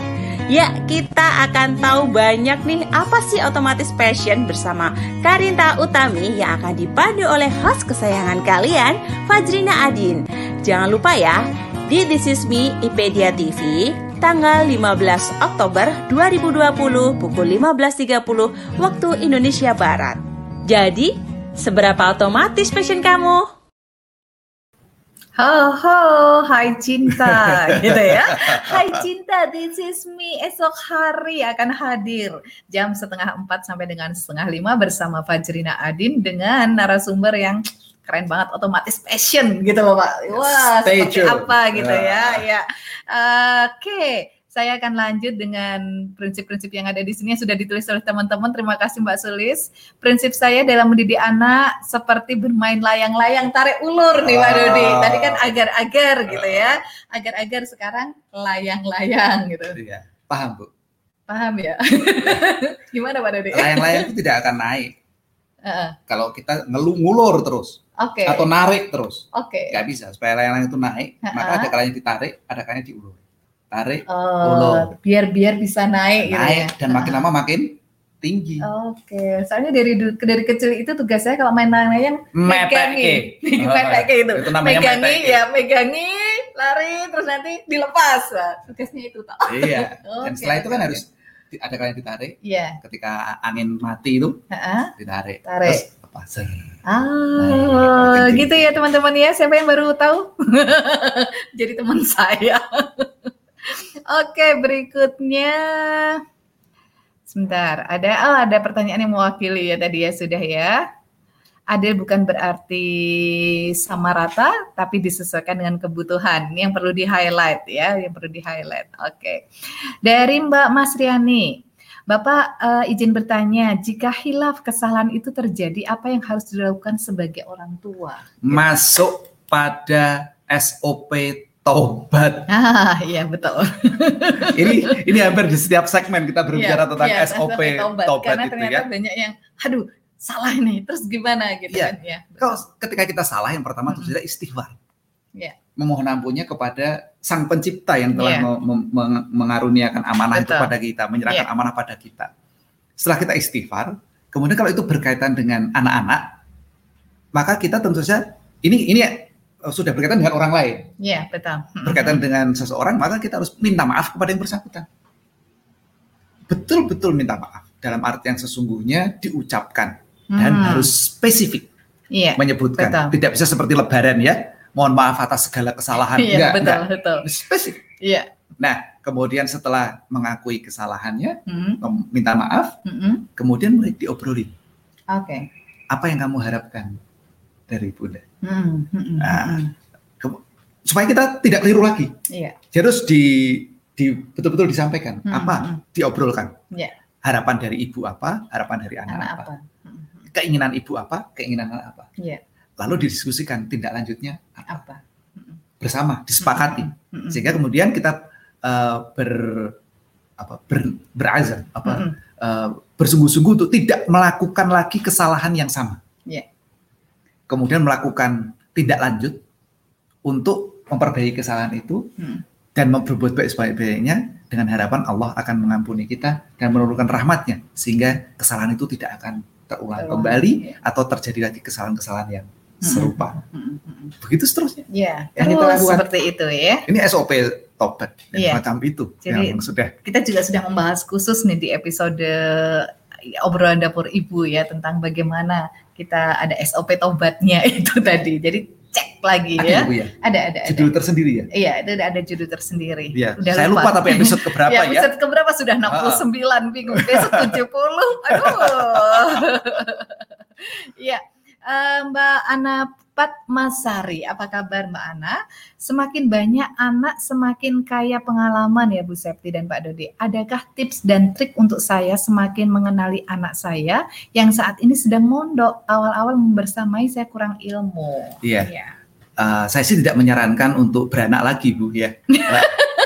Ya, kita akan tahu banyak nih apa sih otomatis passion bersama Karinta Utami yang akan dipandu oleh host kesayangan kalian, Fajrina Adin. Jangan lupa ya, di This Is Me IPedia TV tanggal 15 Oktober 2020 pukul 15.30 waktu Indonesia Barat. Jadi, seberapa otomatis passion kamu? Ho ho, hai cinta, [LAUGHS] gitu ya. Hai cinta, this is me. Esok hari akan hadir jam setengah empat sampai dengan setengah lima bersama Fajrina Adin dengan narasumber yang keren banget, otomatis passion gitu loh Pak. Wah, Stay seperti tune. apa gitu ya. Wah. ya. Oke, saya akan lanjut dengan prinsip-prinsip yang ada di sini yang sudah ditulis oleh teman-teman. Terima kasih Mbak Sulis. Prinsip saya dalam mendidik anak seperti bermain layang-layang tarik ulur nih Pak Dodi. Oh. Tadi kan agar-agar gitu ya. Agar-agar sekarang layang-layang gitu. Iya, paham bu. Paham ya? [LAUGHS] Gimana Pak Dodi? Layang-layang itu tidak akan naik Heeh. kalau kita ngelu ngulur terus Oke. atau narik terus. Oke. Nggak bisa. Supaya layang-layang itu naik, Ha-ha. maka ada kalanya ditarik, ada kalanya diulur. Tarik, Oh, Ulur. biar biar bisa naik gitu ya. naik, dan makin lama makin tinggi. Oke, soalnya dari dari kecil itu tugas saya kalau main layang megangi, [LAUGHS] mepeke itu, Itu megangi ya, megangi, lari terus nanti dilepas, Wah, tugasnya itu tak? Iya. [LAUGHS] Dan Oke, setelah itu kan harus ada kalanya ditarik. Iya, Ketika angin mati itu Heeh. ditarik. Tarik. Terus lepas. Ah, Nah, gitu ya teman-teman ya. Siapa yang baru tahu? [LAUGHS] Jadi teman saya. Oke, berikutnya. Sebentar, ada oh, ada pertanyaan yang mewakili ya tadi ya sudah ya. Adil bukan berarti sama rata, tapi disesuaikan dengan kebutuhan. Ini yang perlu di-highlight ya, yang perlu di-highlight. Oke. Dari Mbak Masriani, Bapak eh, izin bertanya, jika hilaf kesalahan itu terjadi, apa yang harus dilakukan sebagai orang tua? Masuk pada SOP taubat. [LAUGHS] Ah, iya betul. [LAUGHS] ini ini hampir di setiap segmen kita berbicara Iya, tentang iya, SOP taubat. taubat Karena itu ternyata ya. banyak yang, aduh, salah nih, terus gimana gitu Iya. kan? Ya. Kalau ketika kita salah yang pertama Mm-mm. terus kita istighfar. Iya. Memohon ampunnya kepada Sang Pencipta yang telah Iya. me- me- meng- mengaruniakan amanah itu Betul. pada kita, menyerahkan Iya. amanah pada kita. Setelah kita istighfar, kemudian kalau itu berkaitan dengan anak-anak, maka kita tentu saja ini ini eh, sudah berkaitan dengan orang lain, Iya, betul. Mm-mm. berkaitan dengan seseorang, maka kita harus minta maaf kepada yang bersangkutan. Betul-betul minta maaf dalam arti yang sesungguhnya diucapkan dan Hmm. harus spesifik Iya. menyebutkan. betul. Tidak bisa seperti lebaran ya. Mohon maaf atas segala kesalahan. Iya, enggak, betul, enggak. betul. Spesifik. Iya. Nah, kemudian setelah mengakui kesalahannya, Mm, mem- minta maaf, mm-mm. kemudian mulai diobrolin. Oke. Apa yang kamu harapkan dari Bunda? Mm, mm-mm, Ah. mm-mm. Supaya kita tidak keliru lagi. Iya. Jadi harus di, di betul-betul disampaikan Hmm, apa hmm. diobrolkan. Iya. Harapan dari ibu apa, harapan dari anak, Anak apa. apa? Mm, Keinginan ibu apa, keinginan anak apa. Iya. Lalu didiskusikan tindak lanjutnya apa. Apa? bersama, disepakati. Mm-mm. Sehingga kemudian kita eh, ber apa ber, berazam apa Mm-mm. eh, bersungguh-sungguh untuk tidak melakukan lagi kesalahan yang sama. Iya. Kemudian melakukan tindak lanjut untuk memperbaiki kesalahan itu Mm. dan berbuat baik sebaik-baiknya dengan harapan Allah akan mengampuni kita dan menurunkan rahmatnya sehingga kesalahan itu tidak akan terulang Terulang, kembali iya. atau terjadi lagi kesalahan-kesalahan yang serupa. Mm, mm, mm. Begitu seterusnya. Iya. Yang kita Terus lakukan. seperti itu ya. Ini SOP tobat dan Iya. macam itu Jadi- yang sudah Kita juga sudah membahas khusus nih di episode obrolan dapur ibu ya tentang bagaimana kita ada SOP tobatnya [LAUGHS] itu tadi. Jadi cek lagi ada ya. Bu, ya Ada ada ada. judul tersendiri ya. Iya, ada ada judul tersendiri. Iya. Udah Saya lupa tapi episode keberapa [LAUGHS] ya, ya. episode keberapa sudah 69 bingung. Besok 70. Aduh. [LAUGHS] Iya. Eh, Mbak Ana Patmasari, apa kabar Mbak Ana? Semakin banyak anak, semakin kaya pengalaman ya Bu Septi dan Pak Dodi. Adakah tips dan trik untuk saya semakin mengenali anak saya yang saat ini sedang mondok? Awal-awal bersamai saya kurang ilmu. Iya. Iya. Eh, saya sih tidak menyarankan untuk beranak lagi bu ya.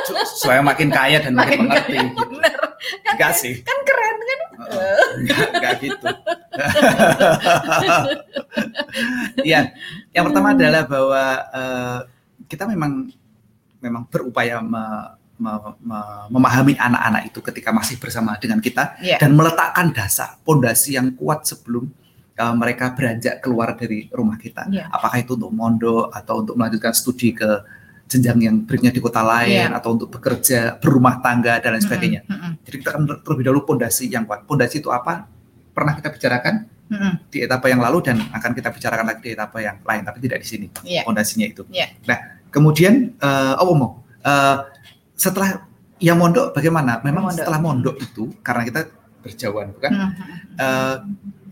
Su- [LAUGHS] supaya makin kaya dan makin, Makin mengerti. kaya, bener. Enggak sih. Kan keren kan? Enggak, enggak gitu. [LAUGHS] Iya, yang pertama adalah bahwa eh, kita memang memang berupaya me- me- me- memahami anak-anak itu ketika masih bersama dengan kita Iya. dan meletakkan dasar pondasi yang kuat sebelum eh, mereka beranjak keluar dari rumah kita. Iya. Apakah itu untuk mondok atau untuk melanjutkan studi ke jenjang yang berikutnya di kota lain Iya. atau untuk bekerja, berumah tangga dan lain sebagainya. Mm-mm, Jadi kita akan terlebih dahulu pondasi yang kuat. Pondasi itu apa? Pernah kita bicarakan mm-mm, di etapa yang lalu dan akan kita bicarakan lagi di etapa yang lain, tapi tidak di sini. Iya. Pondasinya itu. Iya. Nah, kemudian eh oh mau eh, setelah yang mondok bagaimana? Memang Mondok. setelah mondok itu karena kita berjauhan, bukan? mm-mm. Eh,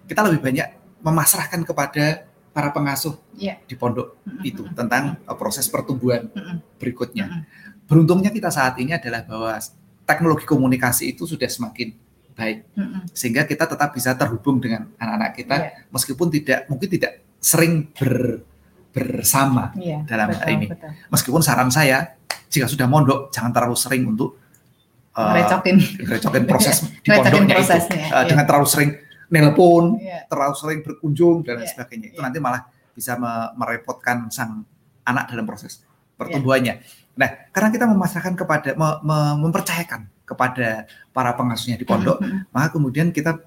kita lebih banyak memasrahkan kepada para pengasuh Iya. di pondok itu tentang eh, proses pertumbuhan berikutnya. Beruntungnya kita saat ini adalah bahwa teknologi komunikasi itu sudah semakin baik sehingga kita tetap bisa terhubung dengan anak-anak kita Iya. meskipun tidak mungkin tidak sering ber, bersama Iya, dalam hal betul, ini. betul. meskipun saran saya jika sudah mondok jangan terlalu sering untuk uh, Merecokin. merecokin proses [LAUGHS] di pondoknya itu prosesnya, Uh, iya. dengan terlalu sering nelpon Iya. terlalu sering berkunjung dan Iya, sebagainya itu iya. nanti malah bisa me- merepotkan sang anak dalam proses pertumbuhannya. Nah, karena kita memasrahkan kepada me- me- mempercayakan kepada para pengasuhnya di pondok, Mm-mm. maka kemudian kita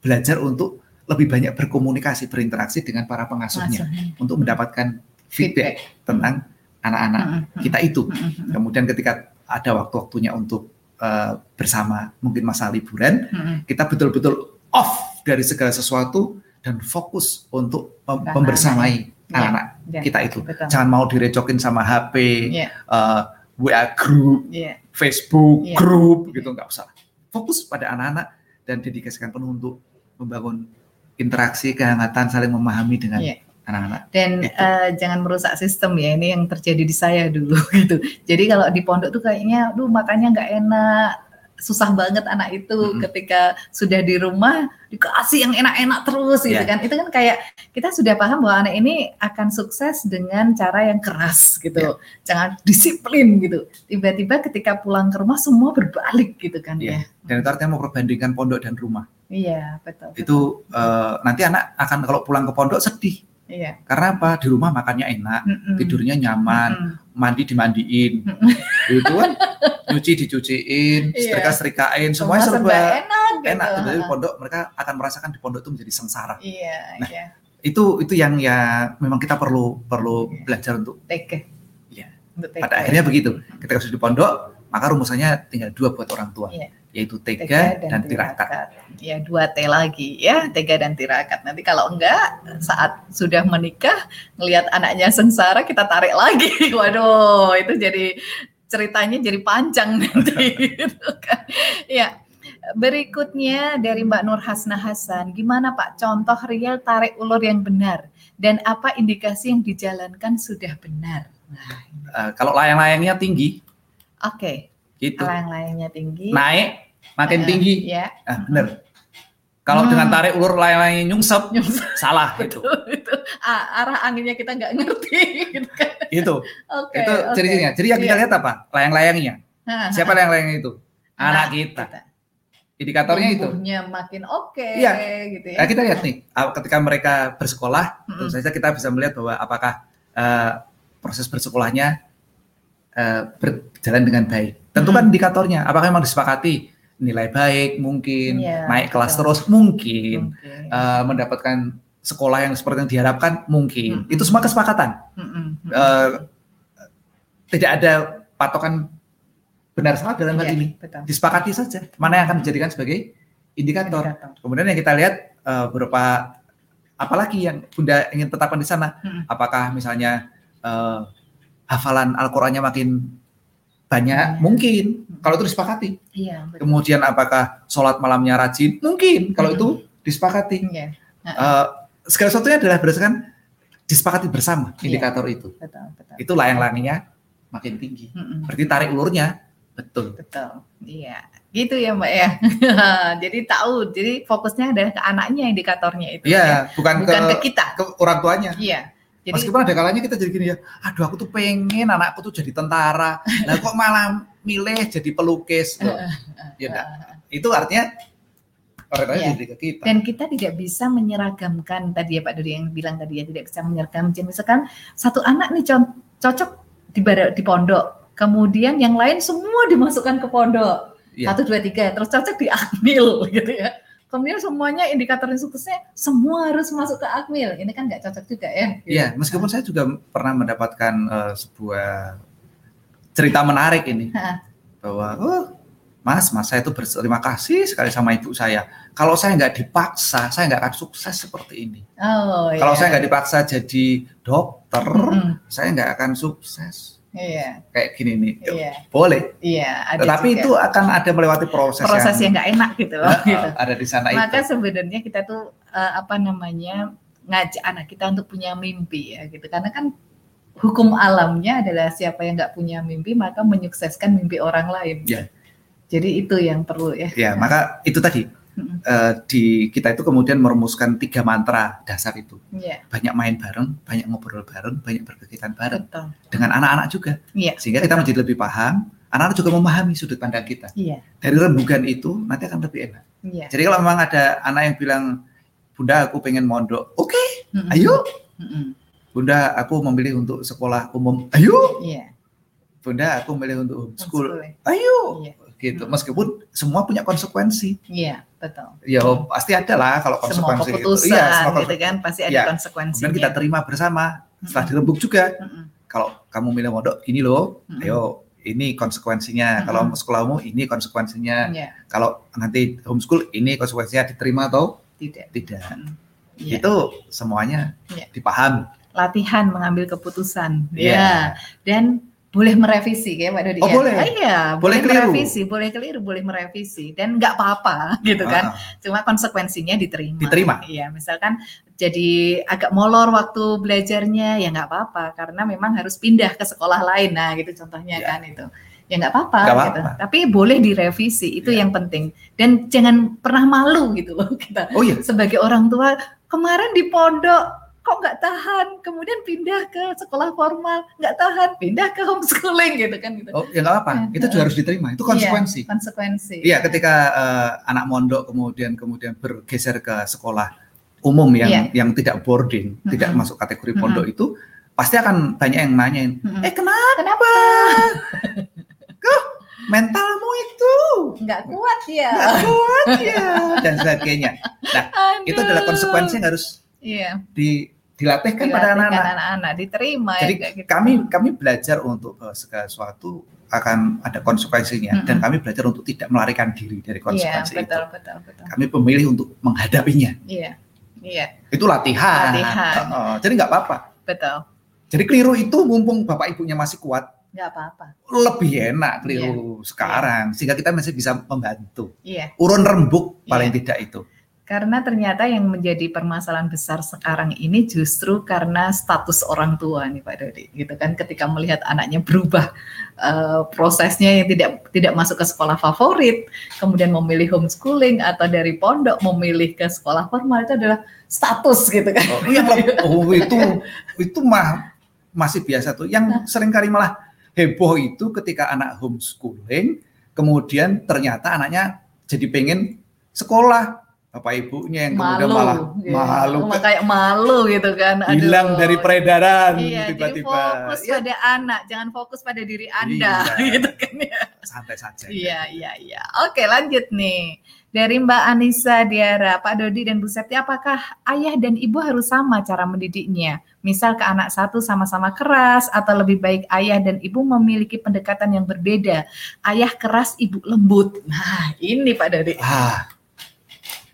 belajar untuk lebih banyak berkomunikasi, berinteraksi dengan para pengasuhnya untuk mendapatkan feedback, tentang anak-anak Mm-mm. kita itu. Mm-mm. Kemudian ketika ada waktu-waktunya untuk eh, bersama, mungkin masa liburan, kita betul-betul off dari segala sesuatu dan fokus untuk mem- Anak-anak. membersamai Iya. anak-anak Iya, kita itu. betul. Jangan mau direcokin sama HP, Iya, eh, WA group, iya. Facebook Iya. group, gitu nggak usah. Fokus pada anak-anak dan dedikasikan penuh untuk membangun interaksi, kehangatan, saling memahami dengan Iya. anak-anak. Dan eh, jangan merusak sistem ya. Ini yang terjadi di saya dulu [LAUGHS] gitu. Jadi kalau di pondok tuh kayaknya, duh makannya nggak enak, susah banget anak itu Mm-mm. ketika sudah di rumah dikasih yang enak-enak terus gitu Iya. kan. Itu kan kayak kita sudah paham bahwa anak ini akan sukses dengan cara yang keras gitu. Iya. Jangan disiplin gitu. Tiba-tiba ketika pulang ke rumah semua berbalik gitu kan Iya. ya. Dan itu artinya mau perbandingkan pondok dan rumah. Iya, betul. betul. Itu eh, nanti anak akan kalau pulang ke pondok sedih. Iya. Karena apa? Di rumah makannya enak, Mm-mm. tidurnya nyaman, Mm-mm. mandi dimandiin, Mm-mm. itu kan [LAUGHS] nyuci dicuciin, Iya. setrika setrikain, semuanya Semua serba enak gitu. enak. Gitu. Pondok mereka akan merasakan di pondok itu menjadi sengsara. Iya, Nah, iya. itu itu yang ya memang kita perlu perlu belajar untuk TK. Iya. Pada akhirnya begitu. Ketika sudah di pondok, maka rumusannya tinggal dua buat orang tua, Iya. Yaitu Tega tega dan tirakat. Ya dua T lagi ya, tega dan tirakat. Nanti kalau enggak saat sudah menikah ngelihat anaknya sengsara kita tarik lagi. [LAUGHS] Waduh, itu jadi ceritanya jadi panjang [LAUGHS] nanti gitu kan. Ya. Berikutnya dari Mbak Nur Hasna Hasan, gimana Pak contoh real tarik ulur yang benar dan apa indikasi yang dijalankan sudah benar? Nah, Eh, kalau layang-layangnya tinggi, oke, gitu, layang-layangnya tinggi. naik makin Eh, tinggi, Ya. ah, bener. Kalau Hmm. dengan tarik ulur layang-layangnya nyungsep, salah [LAUGHS] itu. itu ah, arah anginnya kita nggak ngerti gitu [LAUGHS] kan. Itu, Oke. itu oke. ciri-cirinya. Jadi yang kita Iya. lihat apa? Layang-layangnya. Siapa layang-layangnya itu? Anak nah, kita. Indikatornya itu. Tumbuhnya makin oke Iya. gitu ya. Nah, kita lihat nih, ah, ketika mereka bersekolah, Mm-mm. tentu saja kita bisa melihat bahwa apakah eh, proses bersekolahnya eh, berjalan dengan baik. Tentu kan indikatornya, apakah memang disepakati nilai baik mungkin, Iya, naik kelas betul. terus mungkin, Oke. eh, mendapatkan sekolah yang seperti yang diharapkan mungkin. Mm-mm. Itu semua kesepakatan. Mm-mm. Eh, tidak ada patokan benar salah dalam hal Iya, ini. betul. Disepakati saja mana yang akan dijadikan sebagai indikator. Indikator. Kemudian yang kita lihat eh, beberapa apalagi yang Bunda ingin tetapkan di sana. Mm-mm. Apakah misalnya eh, hafalan Al-Qur'annya makin banyak? Iya. Mungkin kalau itu disepakati. Iya, betul. Kemudian apakah sholat malamnya rajin? Mungkin kalau itu disepakati. Iya, Eh, segala sesuatunya adalah berdasarkan disepakati bersama Iya. indikator itu. betul, betul. Itu layang-layangnya makin tinggi. Mm-mm. Berarti tarik ulurnya betul. Betul. Iya. Gitu ya, Mbak ya. [LAUGHS] jadi tahu, jadi fokusnya adalah ke anaknya indikatornya itu. ya. Iya, bukan, Bukan ke, ke, kita. ke orang tuanya. Iya. Jadi Meskipun ada kalanya kita jadi gini ya, aduh aku tuh pengen anakku tuh jadi tentara, lah kok malah milih jadi pelukis. Loh, ya enggak. Itu artinya Iya. jadi ke kita. dan kita tidak bisa menyeragamkan tadi ya Pak Dodi yang bilang tadi ya tidak bisa menyeragamkan misalkan satu anak nih co- cocok di di pondok kemudian yang lain semua dimasukkan ke pondok Iya. satu dua tiga terus cocok di akmil [LAUGHS] gitu ya kemudian semuanya indikator suksesnya semua harus masuk ke akmil ini kan nggak cocok juga ya gitu. Iya, meskipun saya juga pernah mendapatkan eh, sebuah cerita menarik ini Ha. bahwa oh Mas, Mas saya itu berterima kasih sekali sama ibu saya. Kalau saya nggak dipaksa, saya nggak akan sukses seperti ini. oh Kalau iya. saya nggak dipaksa jadi dokter, Mm-mm. saya nggak akan sukses. Iya. Kayak gini nih, iya. boleh. iya ada Tetapi juga. itu akan ada melewati proses, proses yang nggak enak gitu loh eh, gitu. ada di sana maka itu. sebenarnya kita tuh eh, apa namanya ngajak anak kita untuk punya mimpi ya gitu. Karena kan hukum alamnya adalah siapa yang nggak punya mimpi maka menyukseskan mimpi orang lain. Ya. jadi itu yang perlu ya. Ya, maka itu tadi Eh, di kita itu kemudian merumuskan tiga mantra dasar itu. Iya, Banyak main bareng, banyak ngobrol bareng, banyak berkegiatan bareng betul dengan anak-anak juga. Iya, Sehingga kita menjadi lebih paham, anak-anak juga memahami sudut pandang kita. iya Dari rembugan itu nanti akan lebih enak. iya Jadi kalau memang ada anak yang bilang, Bunda aku pengen mondok, oke, Mm-mm. ayo. Mm-mm. Bunda aku memilih untuk sekolah umum, ayo. iya Bunda aku memilih untuk homeschool, ayo. Iya. Gitu. Hmm. Meskipun semua punya konsekuensi. iya betul Ya pasti ada lah kalau semua konsekuensi keputusan Iya, semua gitu kan pasti ada Iya. konsekuensinya Kemudian kita terima bersama. Setelah dirembuk juga, Mm-mm. kalau kamu milih mondok gini loh, Mm-mm. ayo ini konsekuensinya. Mm-mm. Kalau sekolahmu ini konsekuensinya. Iya, Kalau nanti homeschool ini konsekuensinya diterima atau tidak tidak. Iya. Itu semuanya Iya. dipahami. latihan mengambil keputusan. Iya. Ya. Dan boleh merevisi kayak Pak Dodi. Oh, ya? boleh. Ah, iya, Boleh boleh, keliru. merevisi, boleh keliru, boleh merevisi dan nggak apa-apa [LAUGHS] gitu kan. Ah, Cuma konsekuensinya diterima. Diterima. Iya, misalkan jadi agak molor waktu belajarnya ya nggak apa-apa karena memang harus pindah ke sekolah lain. Nah, gitu contohnya Ya. kan itu. Ya nggak apa-apa gitu. apa-apa. Tapi boleh direvisi, itu Ya. yang penting. Dan jangan pernah malu gitu loh [LAUGHS] kita Oh iya, sebagai orang tua kemarin di pondok kok nggak tahan kemudian pindah ke sekolah formal nggak tahan pindah ke homeschooling gitu kan gitu oh ya nggak apa. Ya, Itu juga harus diterima. Itu konsekuensi. konsekuensi Iya, ketika eh, anak mondok kemudian kemudian bergeser ke sekolah umum yang Iya. yang tidak boarding, Mm-mm. tidak masuk kategori pondok itu pasti akan banyak yang nanyain, Mm-mm. "Eh, kenapa? kenapa [LAUGHS] Kok mentalmu itu nggak kuat ya nggak kuat ya?" dan sebagainya. Nah, [LAUGHS] itu adalah Aduh. konsekuensi yang harus Iya. di dilatihkan pada anak-anak. anak-anak diterima Jadi ya gitu. kami kami belajar untuk bahwa segala sesuatu akan ada konsekuensinya dan Mm-mm. kami belajar untuk tidak melarikan diri dari Iya, konsekuensi itu. betul betul betul. Kami memilih untuk menghadapinya. Iya. Iya, Itu latihan. Latihan. Heeh, jadi nggak apa-apa. betul. Jadi keliru itu mumpung bapak ibunya masih kuat, Nggak apa-apa. lebih enak keliru sekarang sehingga kita masih bisa membantu. Iya. Urun rembuk paling Iya. tidak itu. Karena ternyata yang menjadi permasalahan besar sekarang ini justru karena status orang tua nih Pak Dodi, gitu kan? Ketika melihat anaknya berubah eh, prosesnya yang tidak tidak masuk ke sekolah favorit, kemudian memilih homeschooling atau dari pondok memilih ke sekolah formal itu adalah status gitu kan? Oh, leb- oh, itu itu mah masih biasa tuh. Yang sering kali malah heboh itu ketika anak homeschooling, kemudian ternyata anaknya jadi pengen sekolah. Bapak ibunya yang kemudian malu, malah gitu. malu Oh, kayak malu gitu kan? Aduh. hilang dari peredaran Iya, tiba-tiba. fokus Ya, pada anak, jangan fokus pada diri Anda, Iya. [LAUGHS] gitu kan ya. santai saja. Iya, iya, iya. Oke, lanjut nih. Dari Mbak Anissa Diara, Pak Dodi dan Bu Septi, apakah ayah dan ibu harus sama cara mendidiknya? Misal ke anak satu sama-sama keras, atau lebih baik ayah dan ibu memiliki pendekatan yang berbeda. Ayah keras, ibu lembut. Nah, ini Pak Dodi. Ah,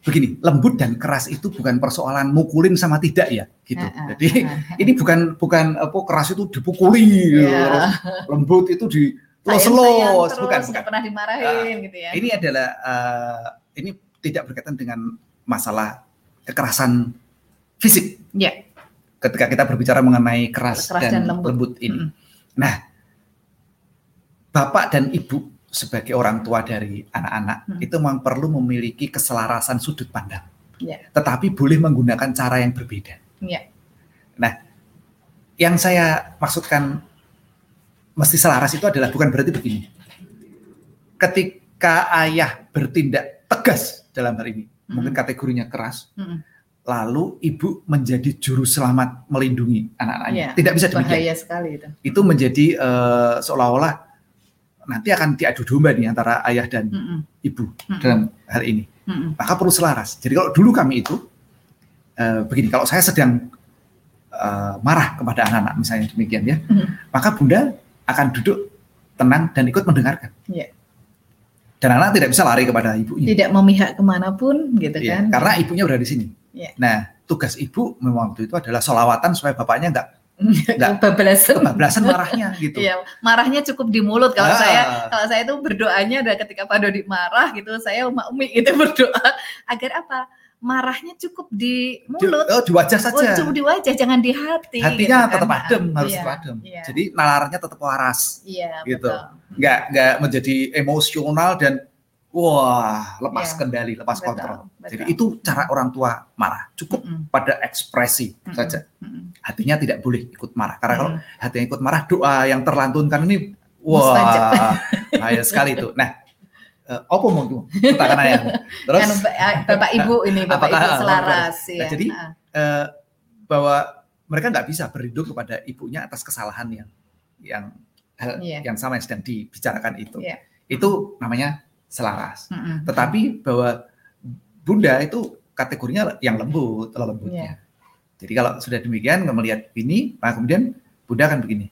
begini, lembut dan keras itu bukan persoalan mukulin sama tidak ya, gitu. Heeh, Jadi heeh. [LAUGHS] ini bukan bukan apa keras itu dipukuli, Iya. terus lembut itu di [LAUGHS] Sayang-sayang los terus, bukan, bukan. pernah dimarahin gitu ya. Ini adalah eh, ini tidak berkaitan dengan masalah kekerasan fisik. Iya. Ketika kita berbicara mengenai keras, Keras dan, dan lembut. lembut. ini. Mm-mm. Nah, bapak dan ibu sebagai orang tua dari anak-anak Hmm. itu memang perlu memiliki keselarasan sudut pandang. Iya. Tetapi boleh menggunakan cara yang berbeda. Iya. Nah, yang saya maksudkan mesti selaras itu adalah bukan berarti begini. Ketika ayah bertindak tegas dalam hal ini, Hmm. mungkin kategorinya keras, Mm-mm. lalu ibu menjadi juru selamat melindungi anak-anaknya. Iya, Tidak bisa demikian. Bahaya sekali itu. Itu menjadi eh, seolah-olah nanti akan diadu domba nih antara ayah dan Mm-mm. ibu Mm-mm. dalam hal ini. Mm-mm. Maka perlu selaras. Jadi kalau dulu kami itu eh, begini, kalau saya sedang eh, marah kepada anak-anak misalnya demikian ya, Mhm. maka bunda akan duduk tenang dan ikut mendengarkan. Iya. Dan anak tidak bisa lari kepada ibunya. Tidak memihak ke mana pun gitu Iya, kan. karena ibunya berada di sini. Iya. Nah, tugas ibu memang waktu itu adalah solawatan supaya bapaknya nggak [LAUGHS] nggak Kebablasan. kebablasan marahnya [LAUGHS] gitu. Iya, marahnya cukup di mulut. Kalau Ah. saya kalau saya itu berdoanya adalah ketika Pak Dodi marah gitu, saya Umi itu [LAUGHS] berdoa agar apa? Marahnya cukup di Di, mulut. oh, di wajah Oh, saja. cukup di wajah, jangan di hati. Hatinya gitu kan. tetap adem, harus Iya, tetap adem. iya. Jadi nalarnya tetap waras. Iya, gitu. betul. Nggak nggak menjadi emosional dan wah lepas Iya. kendali, lepas Betul, kontrol. betul. Jadi itu cara orang tua marah. Cukup Mm-mm, pada ekspresi mm-mm, saja. mm-mm. Hatinya tidak boleh ikut marah. Karena kalau Mm. hatinya ikut marah, doa yang terlantunkan ini wah [LAUGHS] bahaya sekali itu. Nah, eh, apa mau tuh katakan ayahmu? Terus Kan Bapak, Bapak Ibu ini, Bapak Apakah- Ibu selaras Nah, ya. jadi, Ah, eh, bahwa mereka nggak bisa berlindung kepada ibunya atas kesalahan yang yang hal Iya. yang sama yang sedang dibicarakan itu. Iya. Itu namanya selaras. mm-mm. Tetapi bahwa bunda itu kategorinya yang lembut, lembutnya. Jadi kalau sudah demikian melihat ini, maka kemudian bunda akan begini,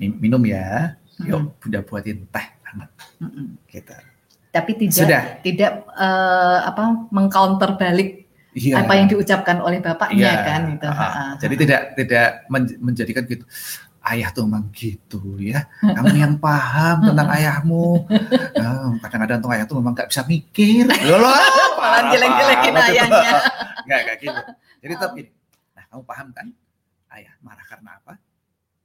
"Min- minum ya, yuk Mm-mm, bunda buatin teh hangat mm-mm. gitu. Tapi tidak Sudah. tidak eh, apa mengcounter balik Iya. apa yang diucapkan oleh bapaknya Iya, kan itu. ah, Ha-ha. Jadi tidak tidak men- menjadikan gitu. Ayah tuh memang gitu ya. [LAUGHS] Kamu yang paham tentang ayahmu. Nah, kadang-kadang tuh ayah tuh memang nggak bisa mikir. [LAUGHS] Loh, loh, malah parah jelek-jelekin ayahnya. [LAUGHS] Nggak kayak gitu. Jadi gini. Nah, kamu paham kan? Ayah marah karena apa?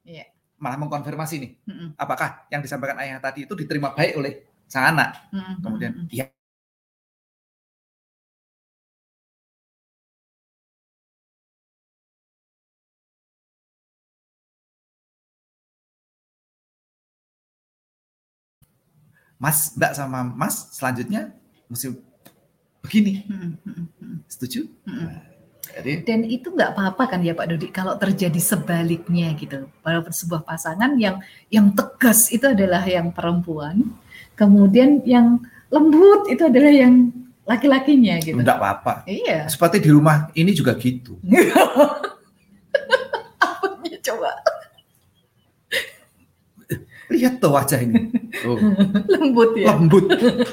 Iya. Malah mengkonfirmasi nih. Apakah yang disampaikan ayah tadi itu diterima baik oleh sang anak? Kemudian, iya. Mas, Mbak sama Mas selanjutnya mesti begini. Setuju? Jadi Dan itu nggak apa-apa kan ya Pak Dodi kalau terjadi sebaliknya gitu. Walaupun sebuah pasangan yang yang tegas itu adalah yang perempuan, kemudian yang lembut itu adalah yang laki-lakinya gitu. Enggak apa-apa. Iya. Seperti di rumah ini juga gitu. [LAUGHS] Apanya coba Lihat tuh wajah ini. Oh, [LAUGHS] lembut ya. lembut.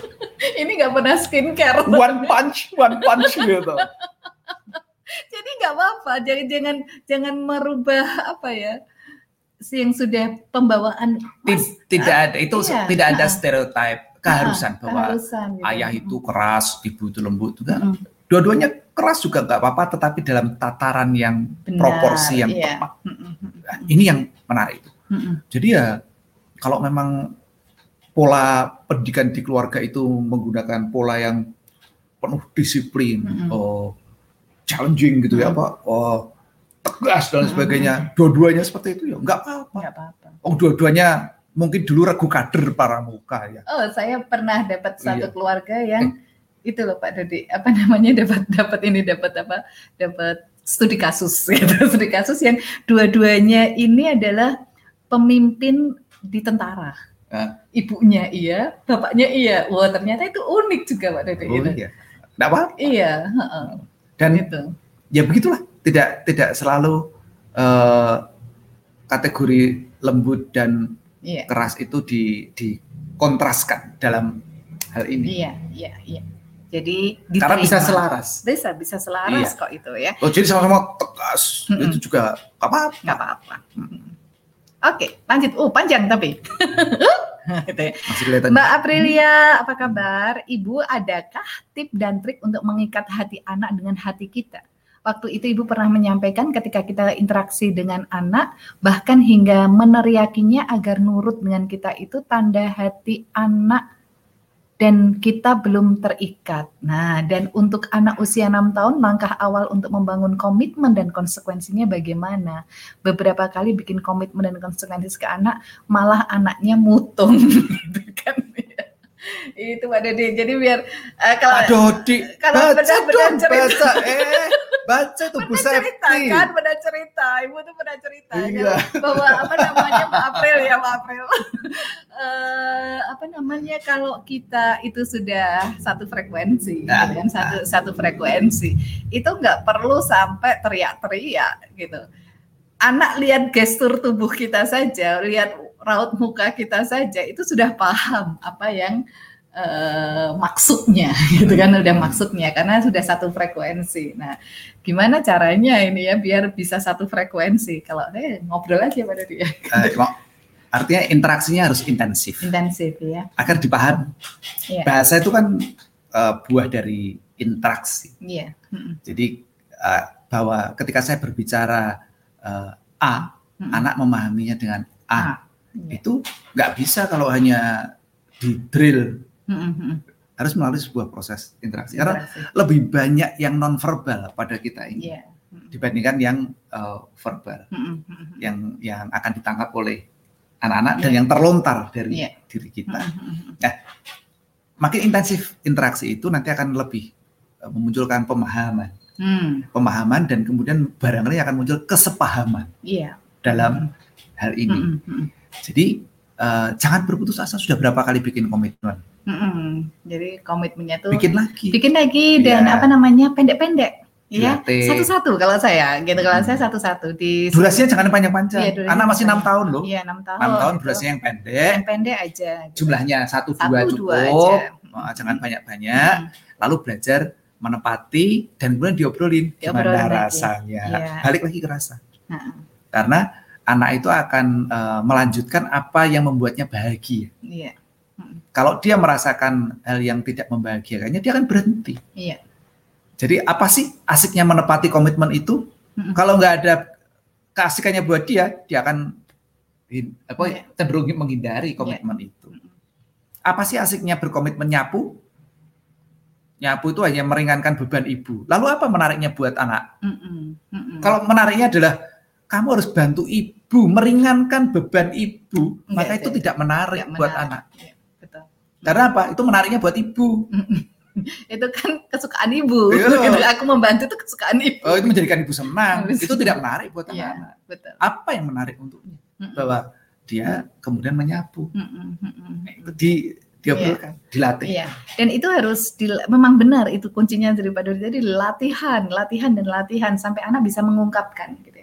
[LAUGHS] Ini nggak pernah skincare. One punch, one punch gitu. [LAUGHS] Jadi nggak apa-apa. Jangan jangan jangan merubah apa ya si yang sudah pembawaan Ti- Tidak ada itu Iya. tidak ada Ha-ha. stereotip keharusan Ah, bahwa keharusan gitu. ayah itu keras, ibu itu lembut juga. Mm. Dua-duanya keras juga nggak apa-apa, tetapi dalam tataran yang Benar, proporsi yang iya. tepat. Nah, ini yang menarik mm-mm. Jadi ya kalau memang pola pendidikan di keluarga itu menggunakan pola yang penuh disiplin, Mm-mm. oh, challenging gitu ya, Mm. Pak, oh, tegas dan sebagainya. Dua-duanya seperti itu ya, nggak apa-apa. Nggak apa-apa. Oh, dua-duanya mungkin dulu regu kader para muka ya. Oh, saya pernah dapat satu Iya. keluarga yang itu loh Pak Dodi, apa namanya dapat dapat ini dapat apa? Dapat studi kasus [LAUGHS] gitu. Studi kasus yang dua-duanya ini adalah pemimpin di tentara. Ah. Ibunya iya, bapaknya iya. Wah, ternyata itu unik juga Pak. Oh gitu. iya. Nggak apa Iya, Dan gitu. ya begitulah, tidak tidak selalu eh, kategori lembut dan Iya. keras itu di dikontraskan dalam hal ini. Iya, iya, iya. Jadi Karena bisa diterima. selaras. bisa bisa selaras Iya. kok itu ya. Oh, jadi sama-sama tegas Mm-mm. itu juga nggak apa-apa. nggak apa-apa. Oke, lanjut. Oh, panjang tapi. [LAUGHS] Gitu ya. Masih kelihatan. Mbak Aprilia, apa kabar? Ibu, adakah tip dan trik untuk mengikat hati anak dengan hati kita? Waktu itu ibu pernah menyampaikan ketika kita interaksi dengan anak, bahkan hingga meneriakinya agar nurut dengan kita itu tanda hati anak dan kita belum terikat. Nah, dan untuk anak usia 6 tahun, langkah awal untuk membangun komitmen dan konsekuensinya bagaimana? Beberapa kali bikin komitmen dan konsekuensi ke anak, malah anaknya mutung [LAUGHS] gitu kan. Itu Pak Dodi. Jadi biar eh, kalau Pak Dodi, kalau baca dong, cerita. baca. Eh, baca tuh Bu cerita kan, pernah cerita, ibu tuh pernah cerita Iya. kan, bahwa apa namanya Pak April ya Pak April, [LAUGHS] Eh, apa namanya kalau kita itu sudah satu frekuensi, Nah. gitu kan, satu satu frekuensi, itu nggak perlu sampai teriak-teriak gitu. Anak lihat gestur tubuh kita saja, lihat raut muka kita saja, itu sudah paham apa yang eh, maksudnya [LAUGHS] gitu kan udah maksudnya karena sudah satu frekuensi. Nah, gimana caranya ini ya biar bisa satu frekuensi? Kalau eh ngobrol aja pada dia mau- artinya interaksinya harus intensif intensif ya. agar dipahami. Iya. Bahasa itu kan eh, buah dari interaksi. Iya. Mm-mm. Jadi eh, bahwa ketika saya berbicara eh, A, Mm-mm. anak memahaminya dengan A. A, iya. Itu nggak bisa kalau hanya di drill, mm-mm. harus melalui sebuah proses interaksi. Karena Interaksi. lebih banyak yang non verbal pada kita ini Iya. dibandingkan yang eh, verbal, mm-mm. yang yang akan ditangkap oleh anak-anak dan Iya. yang terlontar dari Iya. diri kita. Mm-mm, mm-mm. Makin intensif interaksi itu nanti akan lebih eh, memunculkan pemahaman, Hmm, pemahaman dan kemudian barangkali akan muncul kesepahaman Iya. dalam hal ini. Mm-mm. Jadi eh, jangan berputus asa sudah berapa kali bikin komitmen, Mm-mm. Jadi komitmennya tuh bikin lagi. bikin lagi dan Iya. apa namanya pendek-pendek. Ya, satu-satu kalau saya, gitu kalau saya satu-satu di Durasinya jangan panjang-panjang. Iya, durasinya Anak masih enam tahun loh. Iya, enam tahun. 6 tahun gitu. durasinya yang pendek, yang pendek aja. gitu. jumlahnya satu, dua cukup. aja. Oh, jangan banyak-banyak. Hmm. Lalu belajar menepati dan kemudian diobrolin Diobrolin gimana lagi. rasanya. Iya. Balik lagi ke rasa. Nah, Karena anak itu akan eh, melanjutkan apa yang membuatnya bahagia. iya, Kalau dia merasakan hal yang tidak membahagiakannya, dia akan berhenti. iya. Jadi apa sih asiknya menepati komitmen itu? Mm-mm. Kalau nggak ada keasikannya buat dia, dia akan apa, Iya. cenderung menghindari komitmen itu. Apa sih asiknya berkomitmen nyapu? Nyapu itu hanya meringankan beban ibu. Lalu apa menariknya buat anak? Mm-mm, mm-mm. Kalau menariknya adalah kamu harus bantu ibu, meringankan beban ibu, Enggak, maka itu tidak. tidak menarik Tidak buat menarik. anak. Iya, betul. Karena apa? Itu menariknya buat ibu. [LAUGHS] Itu kan kesukaan ibu. [LAUGHS] Gitu. Aku membantu itu kesukaan ibu. Oh, itu menjadikan ibu senang. Itu tidak menarik buat Iya, anak-anak. betul. Apa yang menarik untuknya? Bahwa dia kemudian menyapu. mm-mm. Itu di diobrolkan, dilatih. Iya, dan itu harus di, memang benar itu kuncinya dari Pak Dodi tadi latihan, latihan dan latihan sampai anak bisa mengungkapkan gitu.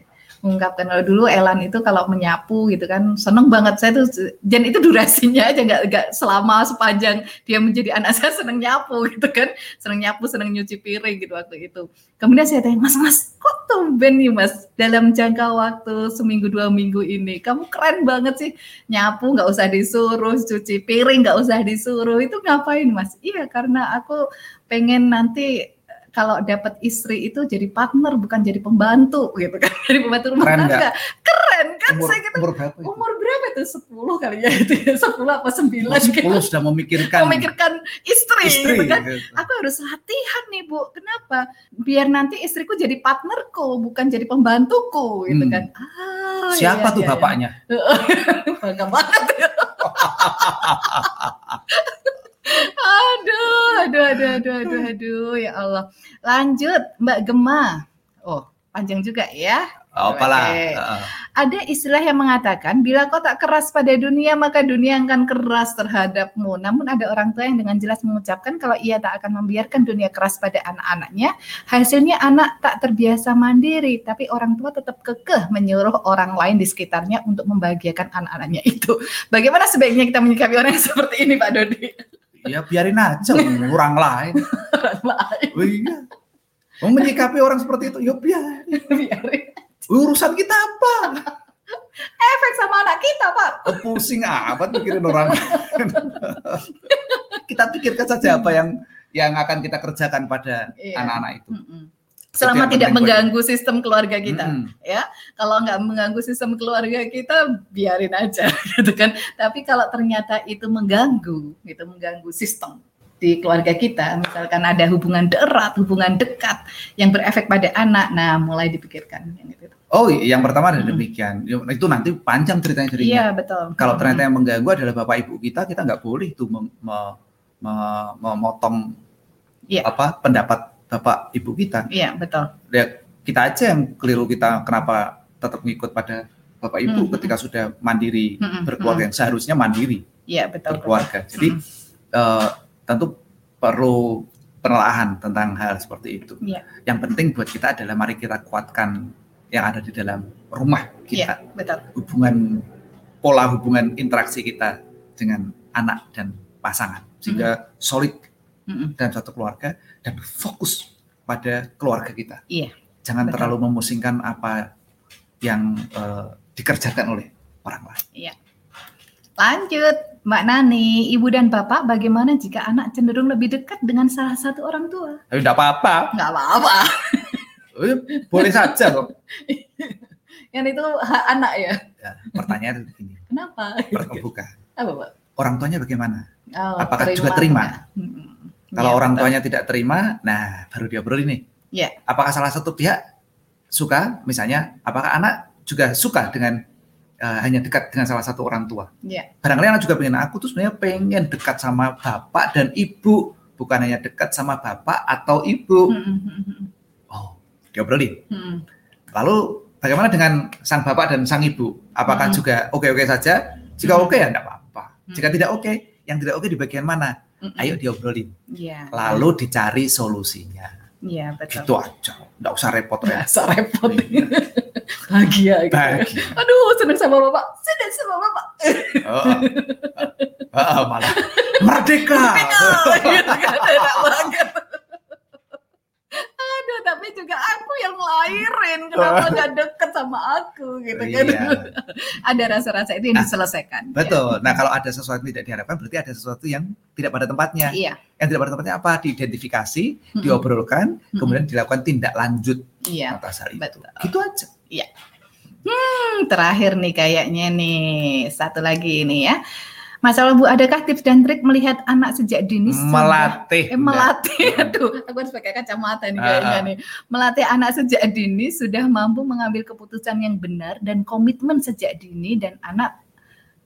Mengungkapkan kalau dulu Elan itu kalau menyapu gitu kan seneng banget. Saya tuh dan itu durasinya aja nggak nggak selama sepanjang dia menjadi anak saya seneng nyapu gitu kan. Seneng nyapu seneng nyuci piring gitu waktu itu. Kemudian saya tanya mas mas kok tumben nih mas dalam jangka waktu seminggu dua minggu ini? Kamu keren banget sih nyapu nggak usah disuruh cuci piring nggak usah disuruh. Itu ngapain mas? Iya karena aku pengen nanti kalau dapat istri itu jadi partner bukan jadi pembantu gitu kan [LAUGHS] jadi pembantu rumah Keren tangga keren kan Umur, saya gitu umur berapa itu? umur berapa itu 10 kali ya itu ya 10 apa 9 Umur gitu 10 sudah memikirkan memikirkan istri, istri. gitu kan gitu. aku harus latihan nih bu kenapa biar nanti istriku jadi partnerku bukan jadi pembantuku gitu Hmm. kan ah, Siapa iya, tuh iya, iya. bapaknya? [LAUGHS] bangga banget ya. [LAUGHS] aduh aduh aduh aduh aduh aduh ya Allah lanjut Mbak Gema oh panjang juga ya Oh, apalah. Oke. Heeh. ada istilah yang mengatakan bila kau tak keras pada dunia maka dunia akan keras terhadapmu. Namun ada orang tua yang dengan jelas mengucapkan kalau ia tak akan membiarkan dunia keras pada anak-anaknya, hasilnya anak tak terbiasa mandiri, tapi orang tua tetap kekeh menyuruh orang lain di sekitarnya untuk membahagiakan anak-anaknya [LAUGHS] itu. Bagaimana sebaiknya kita menyikapi orang yang seperti ini, Pak Dodi? Ya biarin aja orang lain. Oh, iya. Mau menyikapi orang seperti itu, ya biarin. [LAUGHS] biarin. Urusan kita apa? Efek sama anak kita, Pak. Oh, pusing amat mikirin orang. [LAUGHS] kita pikirkan saja apa yang yang akan kita kerjakan pada Iya. anak-anak itu. Mm-mm. Selama tidak mengganggu sistem keluarga kita. Mm-mm. kalau nggak mengganggu sistem keluarga kita biarin aja [LAUGHS] gitu kan tapi kalau ternyata itu mengganggu gitu mengganggu sistem di keluarga kita misalkan ada hubungan erat hubungan dekat yang berefek pada anak nah mulai dipikirkan yang itu Oh, yang pertama ada Mm. demikian. Itu nanti panjang ceritanya jadinya. iya betul Kalau ternyata yang mengganggu adalah bapak ibu kita, kita nggak boleh tuh mem- me- me- memotong Iya. apa pendapat bapak ibu kita. iya betul Ya, kita aja yang keliru kita kenapa tetap ngikut pada bapak ibu Mm, ketika sudah mandiri Mm, mm, berkeluarga yang seharusnya mandiri iya betul, betul. berkeluarga. Jadi Mm. eh, tentu perlu penelaahan tentang hal seperti itu. Iya. Yang penting buat kita adalah mari kita kuatkan yang ada di dalam rumah iya kita, betul hubungan pola hubungan interaksi kita dengan anak dan pasangan sehingga solid Mm-mm. dalam satu keluarga dan fokus pada keluarga kita. Iya, Jangan betul. terlalu memusingkan apa yang eh, dikerjakan oleh orang lain. lanjut Mbak Nani ibu dan bapak bagaimana jika anak cenderung lebih dekat dengan salah satu orang tua Tapi tidak apa-apa, nggak apa-apa Eh, boleh saja kok. [LAUGHS] kan itu hak anak ya Ya, pertanyaan begini, kenapa bukan. apa Pak? Orang tuanya bagaimana? Oh, Apakah juga terima? Hmm. Kalau Iya, orang betul. tuanya tidak terima, nah baru dia beri nih. Iya. Apakah salah satu pihak suka, misalnya, apakah anak juga suka dengan eh, hanya dekat dengan salah satu orang tua? Iya. Barangkali anak juga pengen, aku tuh sebenarnya pengen dekat sama bapak dan ibu, bukan hanya dekat sama bapak atau ibu. Hmm, hmm, hmm, hmm, Oh, dia beri. hmm. Lalu bagaimana dengan sang bapak dan sang ibu? Apakah Hmm. juga oke-oke saja? Jika Hmm. oke ya enggak apa-apa. Hmm. Jika tidak oke, yang tidak oke di bagian mana? Hmm. Ayo diobrolin. Iya. Lalu dicari solusinya. Iya betul. Gitu aja. Enggak usah repot-repot. Masa repot. [LAUGHS] Bahagia gitu. Bahagia. Aduh, seneng sama bapak. Seneng sama bapak. Oh, oh, malah merdeka. [LAUGHS] gitu kan, enak banget. Tapi juga aku yang ngelahirin. Kenapa nggak deket sama aku gitu kan. Iya. [LAUGHS] Ada rasa-rasa itu yang Nah, diselesaikan. Betul. Nah, kalau ada sesuatu yang tidak diharapkan, berarti ada sesuatu yang tidak pada tempatnya. Iya. Yang tidak pada tempatnya apa? Diidentifikasi, Mm-mm. diobrolkan, Mm-mm. kemudian dilakukan tindak lanjut Iya. atas hal itu. Betul. Gitu aja. Hmm, terakhir nih kayaknya nih satu lagi ini ya. Masalah Bu, adakah tips dan trik melihat anak sejak dini? sudah- Melatih. Eh, melatih, aduh, aku harus pakai kacamata nih kayaknya Ah, ah. nih. Melatih anak sejak dini sudah mampu mengambil keputusan yang benar dan komitmen sejak dini dan anak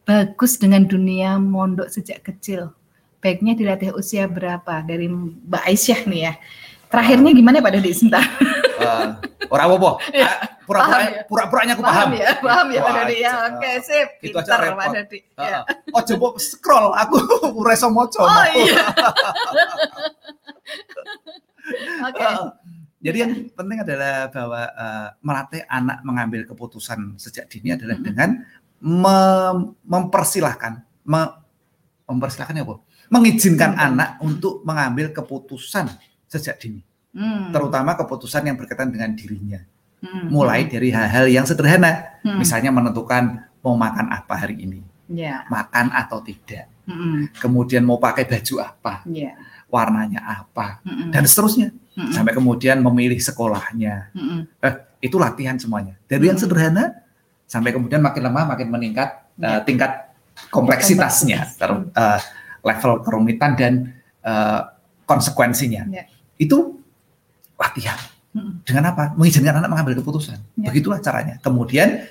bagus dengan dunia mondok sejak kecil. Baiknya dilatih usia berapa? Dari Mbak Aisyah nih ya. Terakhirnya gimana Pak Dodi? Sebentar. Eh, orang apa? Pura-pura ya? pura-puranya aku paham, paham. ya, paham ya Pak Dodi ya. Oke, sip. Itu aja Pinter repot. Pak Dodi. Ya. Oh coba scroll aku [LAUGHS] reso moco. Oh iya. [LAUGHS] Oke. Heeh. Jadi yang penting adalah bahwa eh, melatih anak mengambil keputusan sejak dini adalah Mhm. dengan mem- mempersilahkan, me- mempersilahkan ya apa? Mengizinkan Mhm. anak untuk mengambil keputusan sejak dini, Hmm. terutama keputusan yang berkaitan dengan dirinya. Hmm. Mulai dari hal-hal yang sederhana, Hmm. misalnya menentukan mau makan apa hari ini, Ya. makan atau tidak, Hmm. kemudian mau pakai baju apa, Ya. warnanya apa, Hmm. dan seterusnya. Hmm. Sampai kemudian memilih sekolahnya, Hmm. itu latihan semuanya. Dari yang Hmm. sederhana sampai kemudian makin lama makin meningkat Ya. eh, tingkat kompleksitasnya, Kompleksitas. ter- eh, level kerumitan dan eh, konsekuensinya. Ya. Itu latihan. Dengan apa? Mengizinkan anak mengambil keputusan. Ya. Begitulah caranya. Kemudian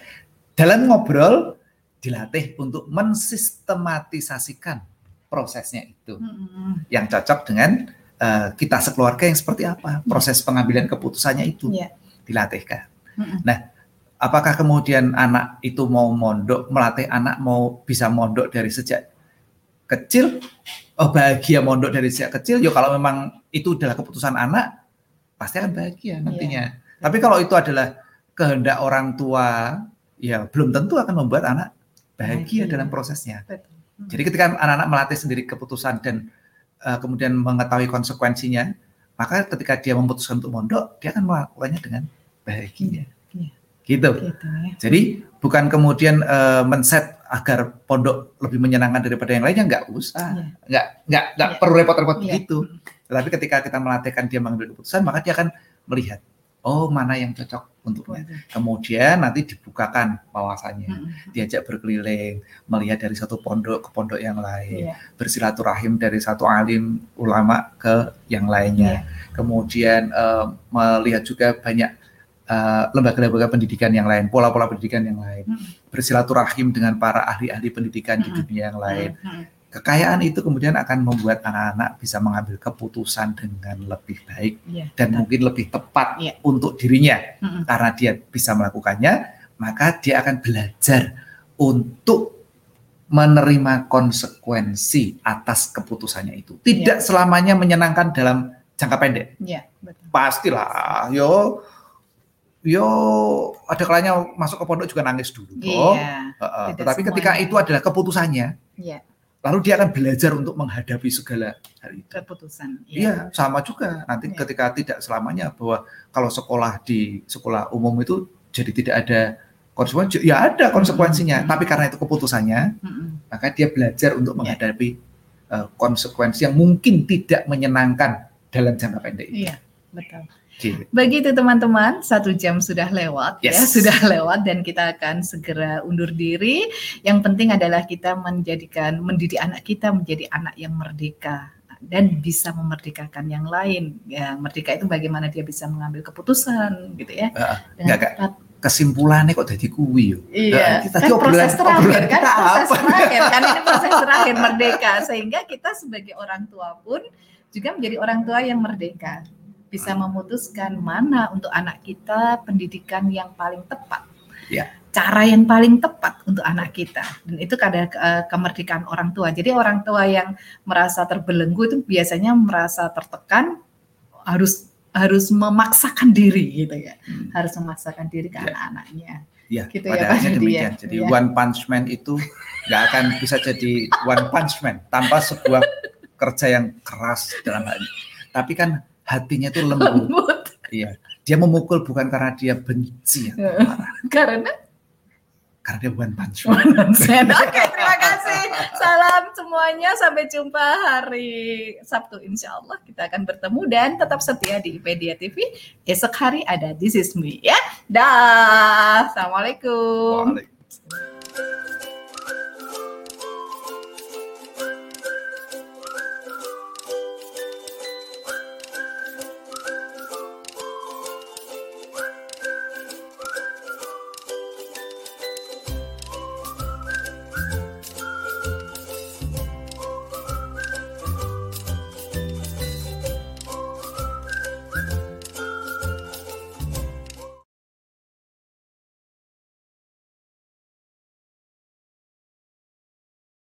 dalam ngobrol dilatih untuk mensistematisasikan prosesnya itu Hmm. yang cocok dengan eh, kita sekeluarga yang seperti apa proses pengambilan keputusannya itu Ya. dilatihkan. Hmm. Nah, apakah kemudian anak itu mau mondok, melatih anak mau bisa mondok dari sejak kecil? Oh bahagia mondok dari sejak kecil? Ya kalau memang itu adalah keputusan anak, pasti akan bahagia nantinya. Tapi kalau itu adalah kehendak orang tua, ya belum tentu akan membuat anak bahagia Bahagia. dalam prosesnya. Betul. Hmm. Jadi ketika anak-anak melatih sendiri keputusan dan uh, kemudian mengetahui konsekuensinya, maka ketika dia memutuskan untuk mondok, dia akan melakukannya dengan bahagia. Iya. Gitu. Gitu ya. Jadi bukan kemudian uh, men-set agar pondok lebih menyenangkan daripada yang lainnya, nggak usah. Iya. Nggak, nggak, nggak Iya. perlu repot-repot Iya. begitu. Tetapi ketika kita melatihkan dia mengambil keputusan, maka dia akan melihat, oh mana yang cocok untuknya. Kemudian nanti dibukakan wawasannya Hmm. diajak berkeliling, melihat dari satu pondok ke pondok yang lain, Iya. bersilaturahim dari satu alim ulama ke yang Iya. lainnya. Kemudian eh, melihat juga banyak eh, lembaga-lembaga pendidikan yang lain, pola-pola pendidikan yang lain, Hmm. bersilaturahim dengan para ahli-ahli pendidikan di Mm-mm. dunia yang lain. Hmm. Kekayaan itu kemudian akan membuat anak-anak bisa mengambil keputusan dengan lebih baik Iya. dan betul. mungkin lebih tepat Iya. untuk dirinya Hmm. karena dia bisa melakukannya, maka dia akan belajar untuk menerima konsekuensi atas keputusannya itu. Tidak selamanya menyenangkan dalam jangka pendek. Iya, betul. Pastilah, yo yo ada kalanya masuk ke pondok juga nangis dulu. toh. Iya. Heeh, tidak Tetapi ketika semuanya. itu adalah keputusannya, Iya, lalu dia akan belajar untuk menghadapi segala hal itu. keputusan. Iya, sama juga. Nanti Iya. ketika tidak selamanya bahwa kalau sekolah di sekolah umum itu jadi tidak ada konsekuensi, ya ada konsekuensinya. Mm-mm. Tapi karena itu keputusannya, Hmm. maka dia belajar untuk Iya. menghadapi eh, konsekuensi yang mungkin tidak menyenangkan dalam jangka pendek. Iya, betul. Gitu. Begitu teman-teman, satu jam sudah lewat ya, Yes. sudah [LAUGHS] lewat dan kita akan segera undur diri. Yang penting adalah kita menjadikan, mendidik anak kita menjadi anak yang merdeka dan bisa memerdekakan yang lain. Ya, merdeka itu bagaimana dia bisa mengambil keputusan, gitu ya. Dengan enggak. Kesimpulannya kok jadi kuwi yo. Iya, Nah, tadi kan obrolan- proses terakhir kan, kita proses apa? terakhir kan ini [LAUGHS] proses terakhir merdeka sehingga kita sebagai orang tua pun juga menjadi orang tua yang merdeka bisa memutuskan mana untuk anak kita pendidikan yang paling tepat, Ya. cara yang paling tepat untuk anak kita dan itu kadang eh, kemerdekaan orang tua. Jadi orang tua yang merasa terbelenggu itu biasanya merasa tertekan harus harus memaksakan diri gitu ya, Hmm. harus memaksakan diri ke Ya. anak-anaknya. Ya, Gitu ya, pada akhirnya Didi demikian. ya. Jadi Iya. one punch man itu nggak akan bisa jadi one punch man tanpa sebuah kerja yang keras dalam hal ini. Tapi kan hatinya itu lembut. Lembut. Iya. Dia memukul bukan karena dia benci atau marah, [LAUGHS] Karena karena dia man. nonsen. [LAUGHS] Oke, terima kasih. Salam semuanya. Sampai jumpa hari Sabtu. Insya Allah kita akan bertemu dan tetap setia di IPedia TV. Esok hari ada This Is Me ya. Dah. Assalamualaikum. Waalaikumsalam.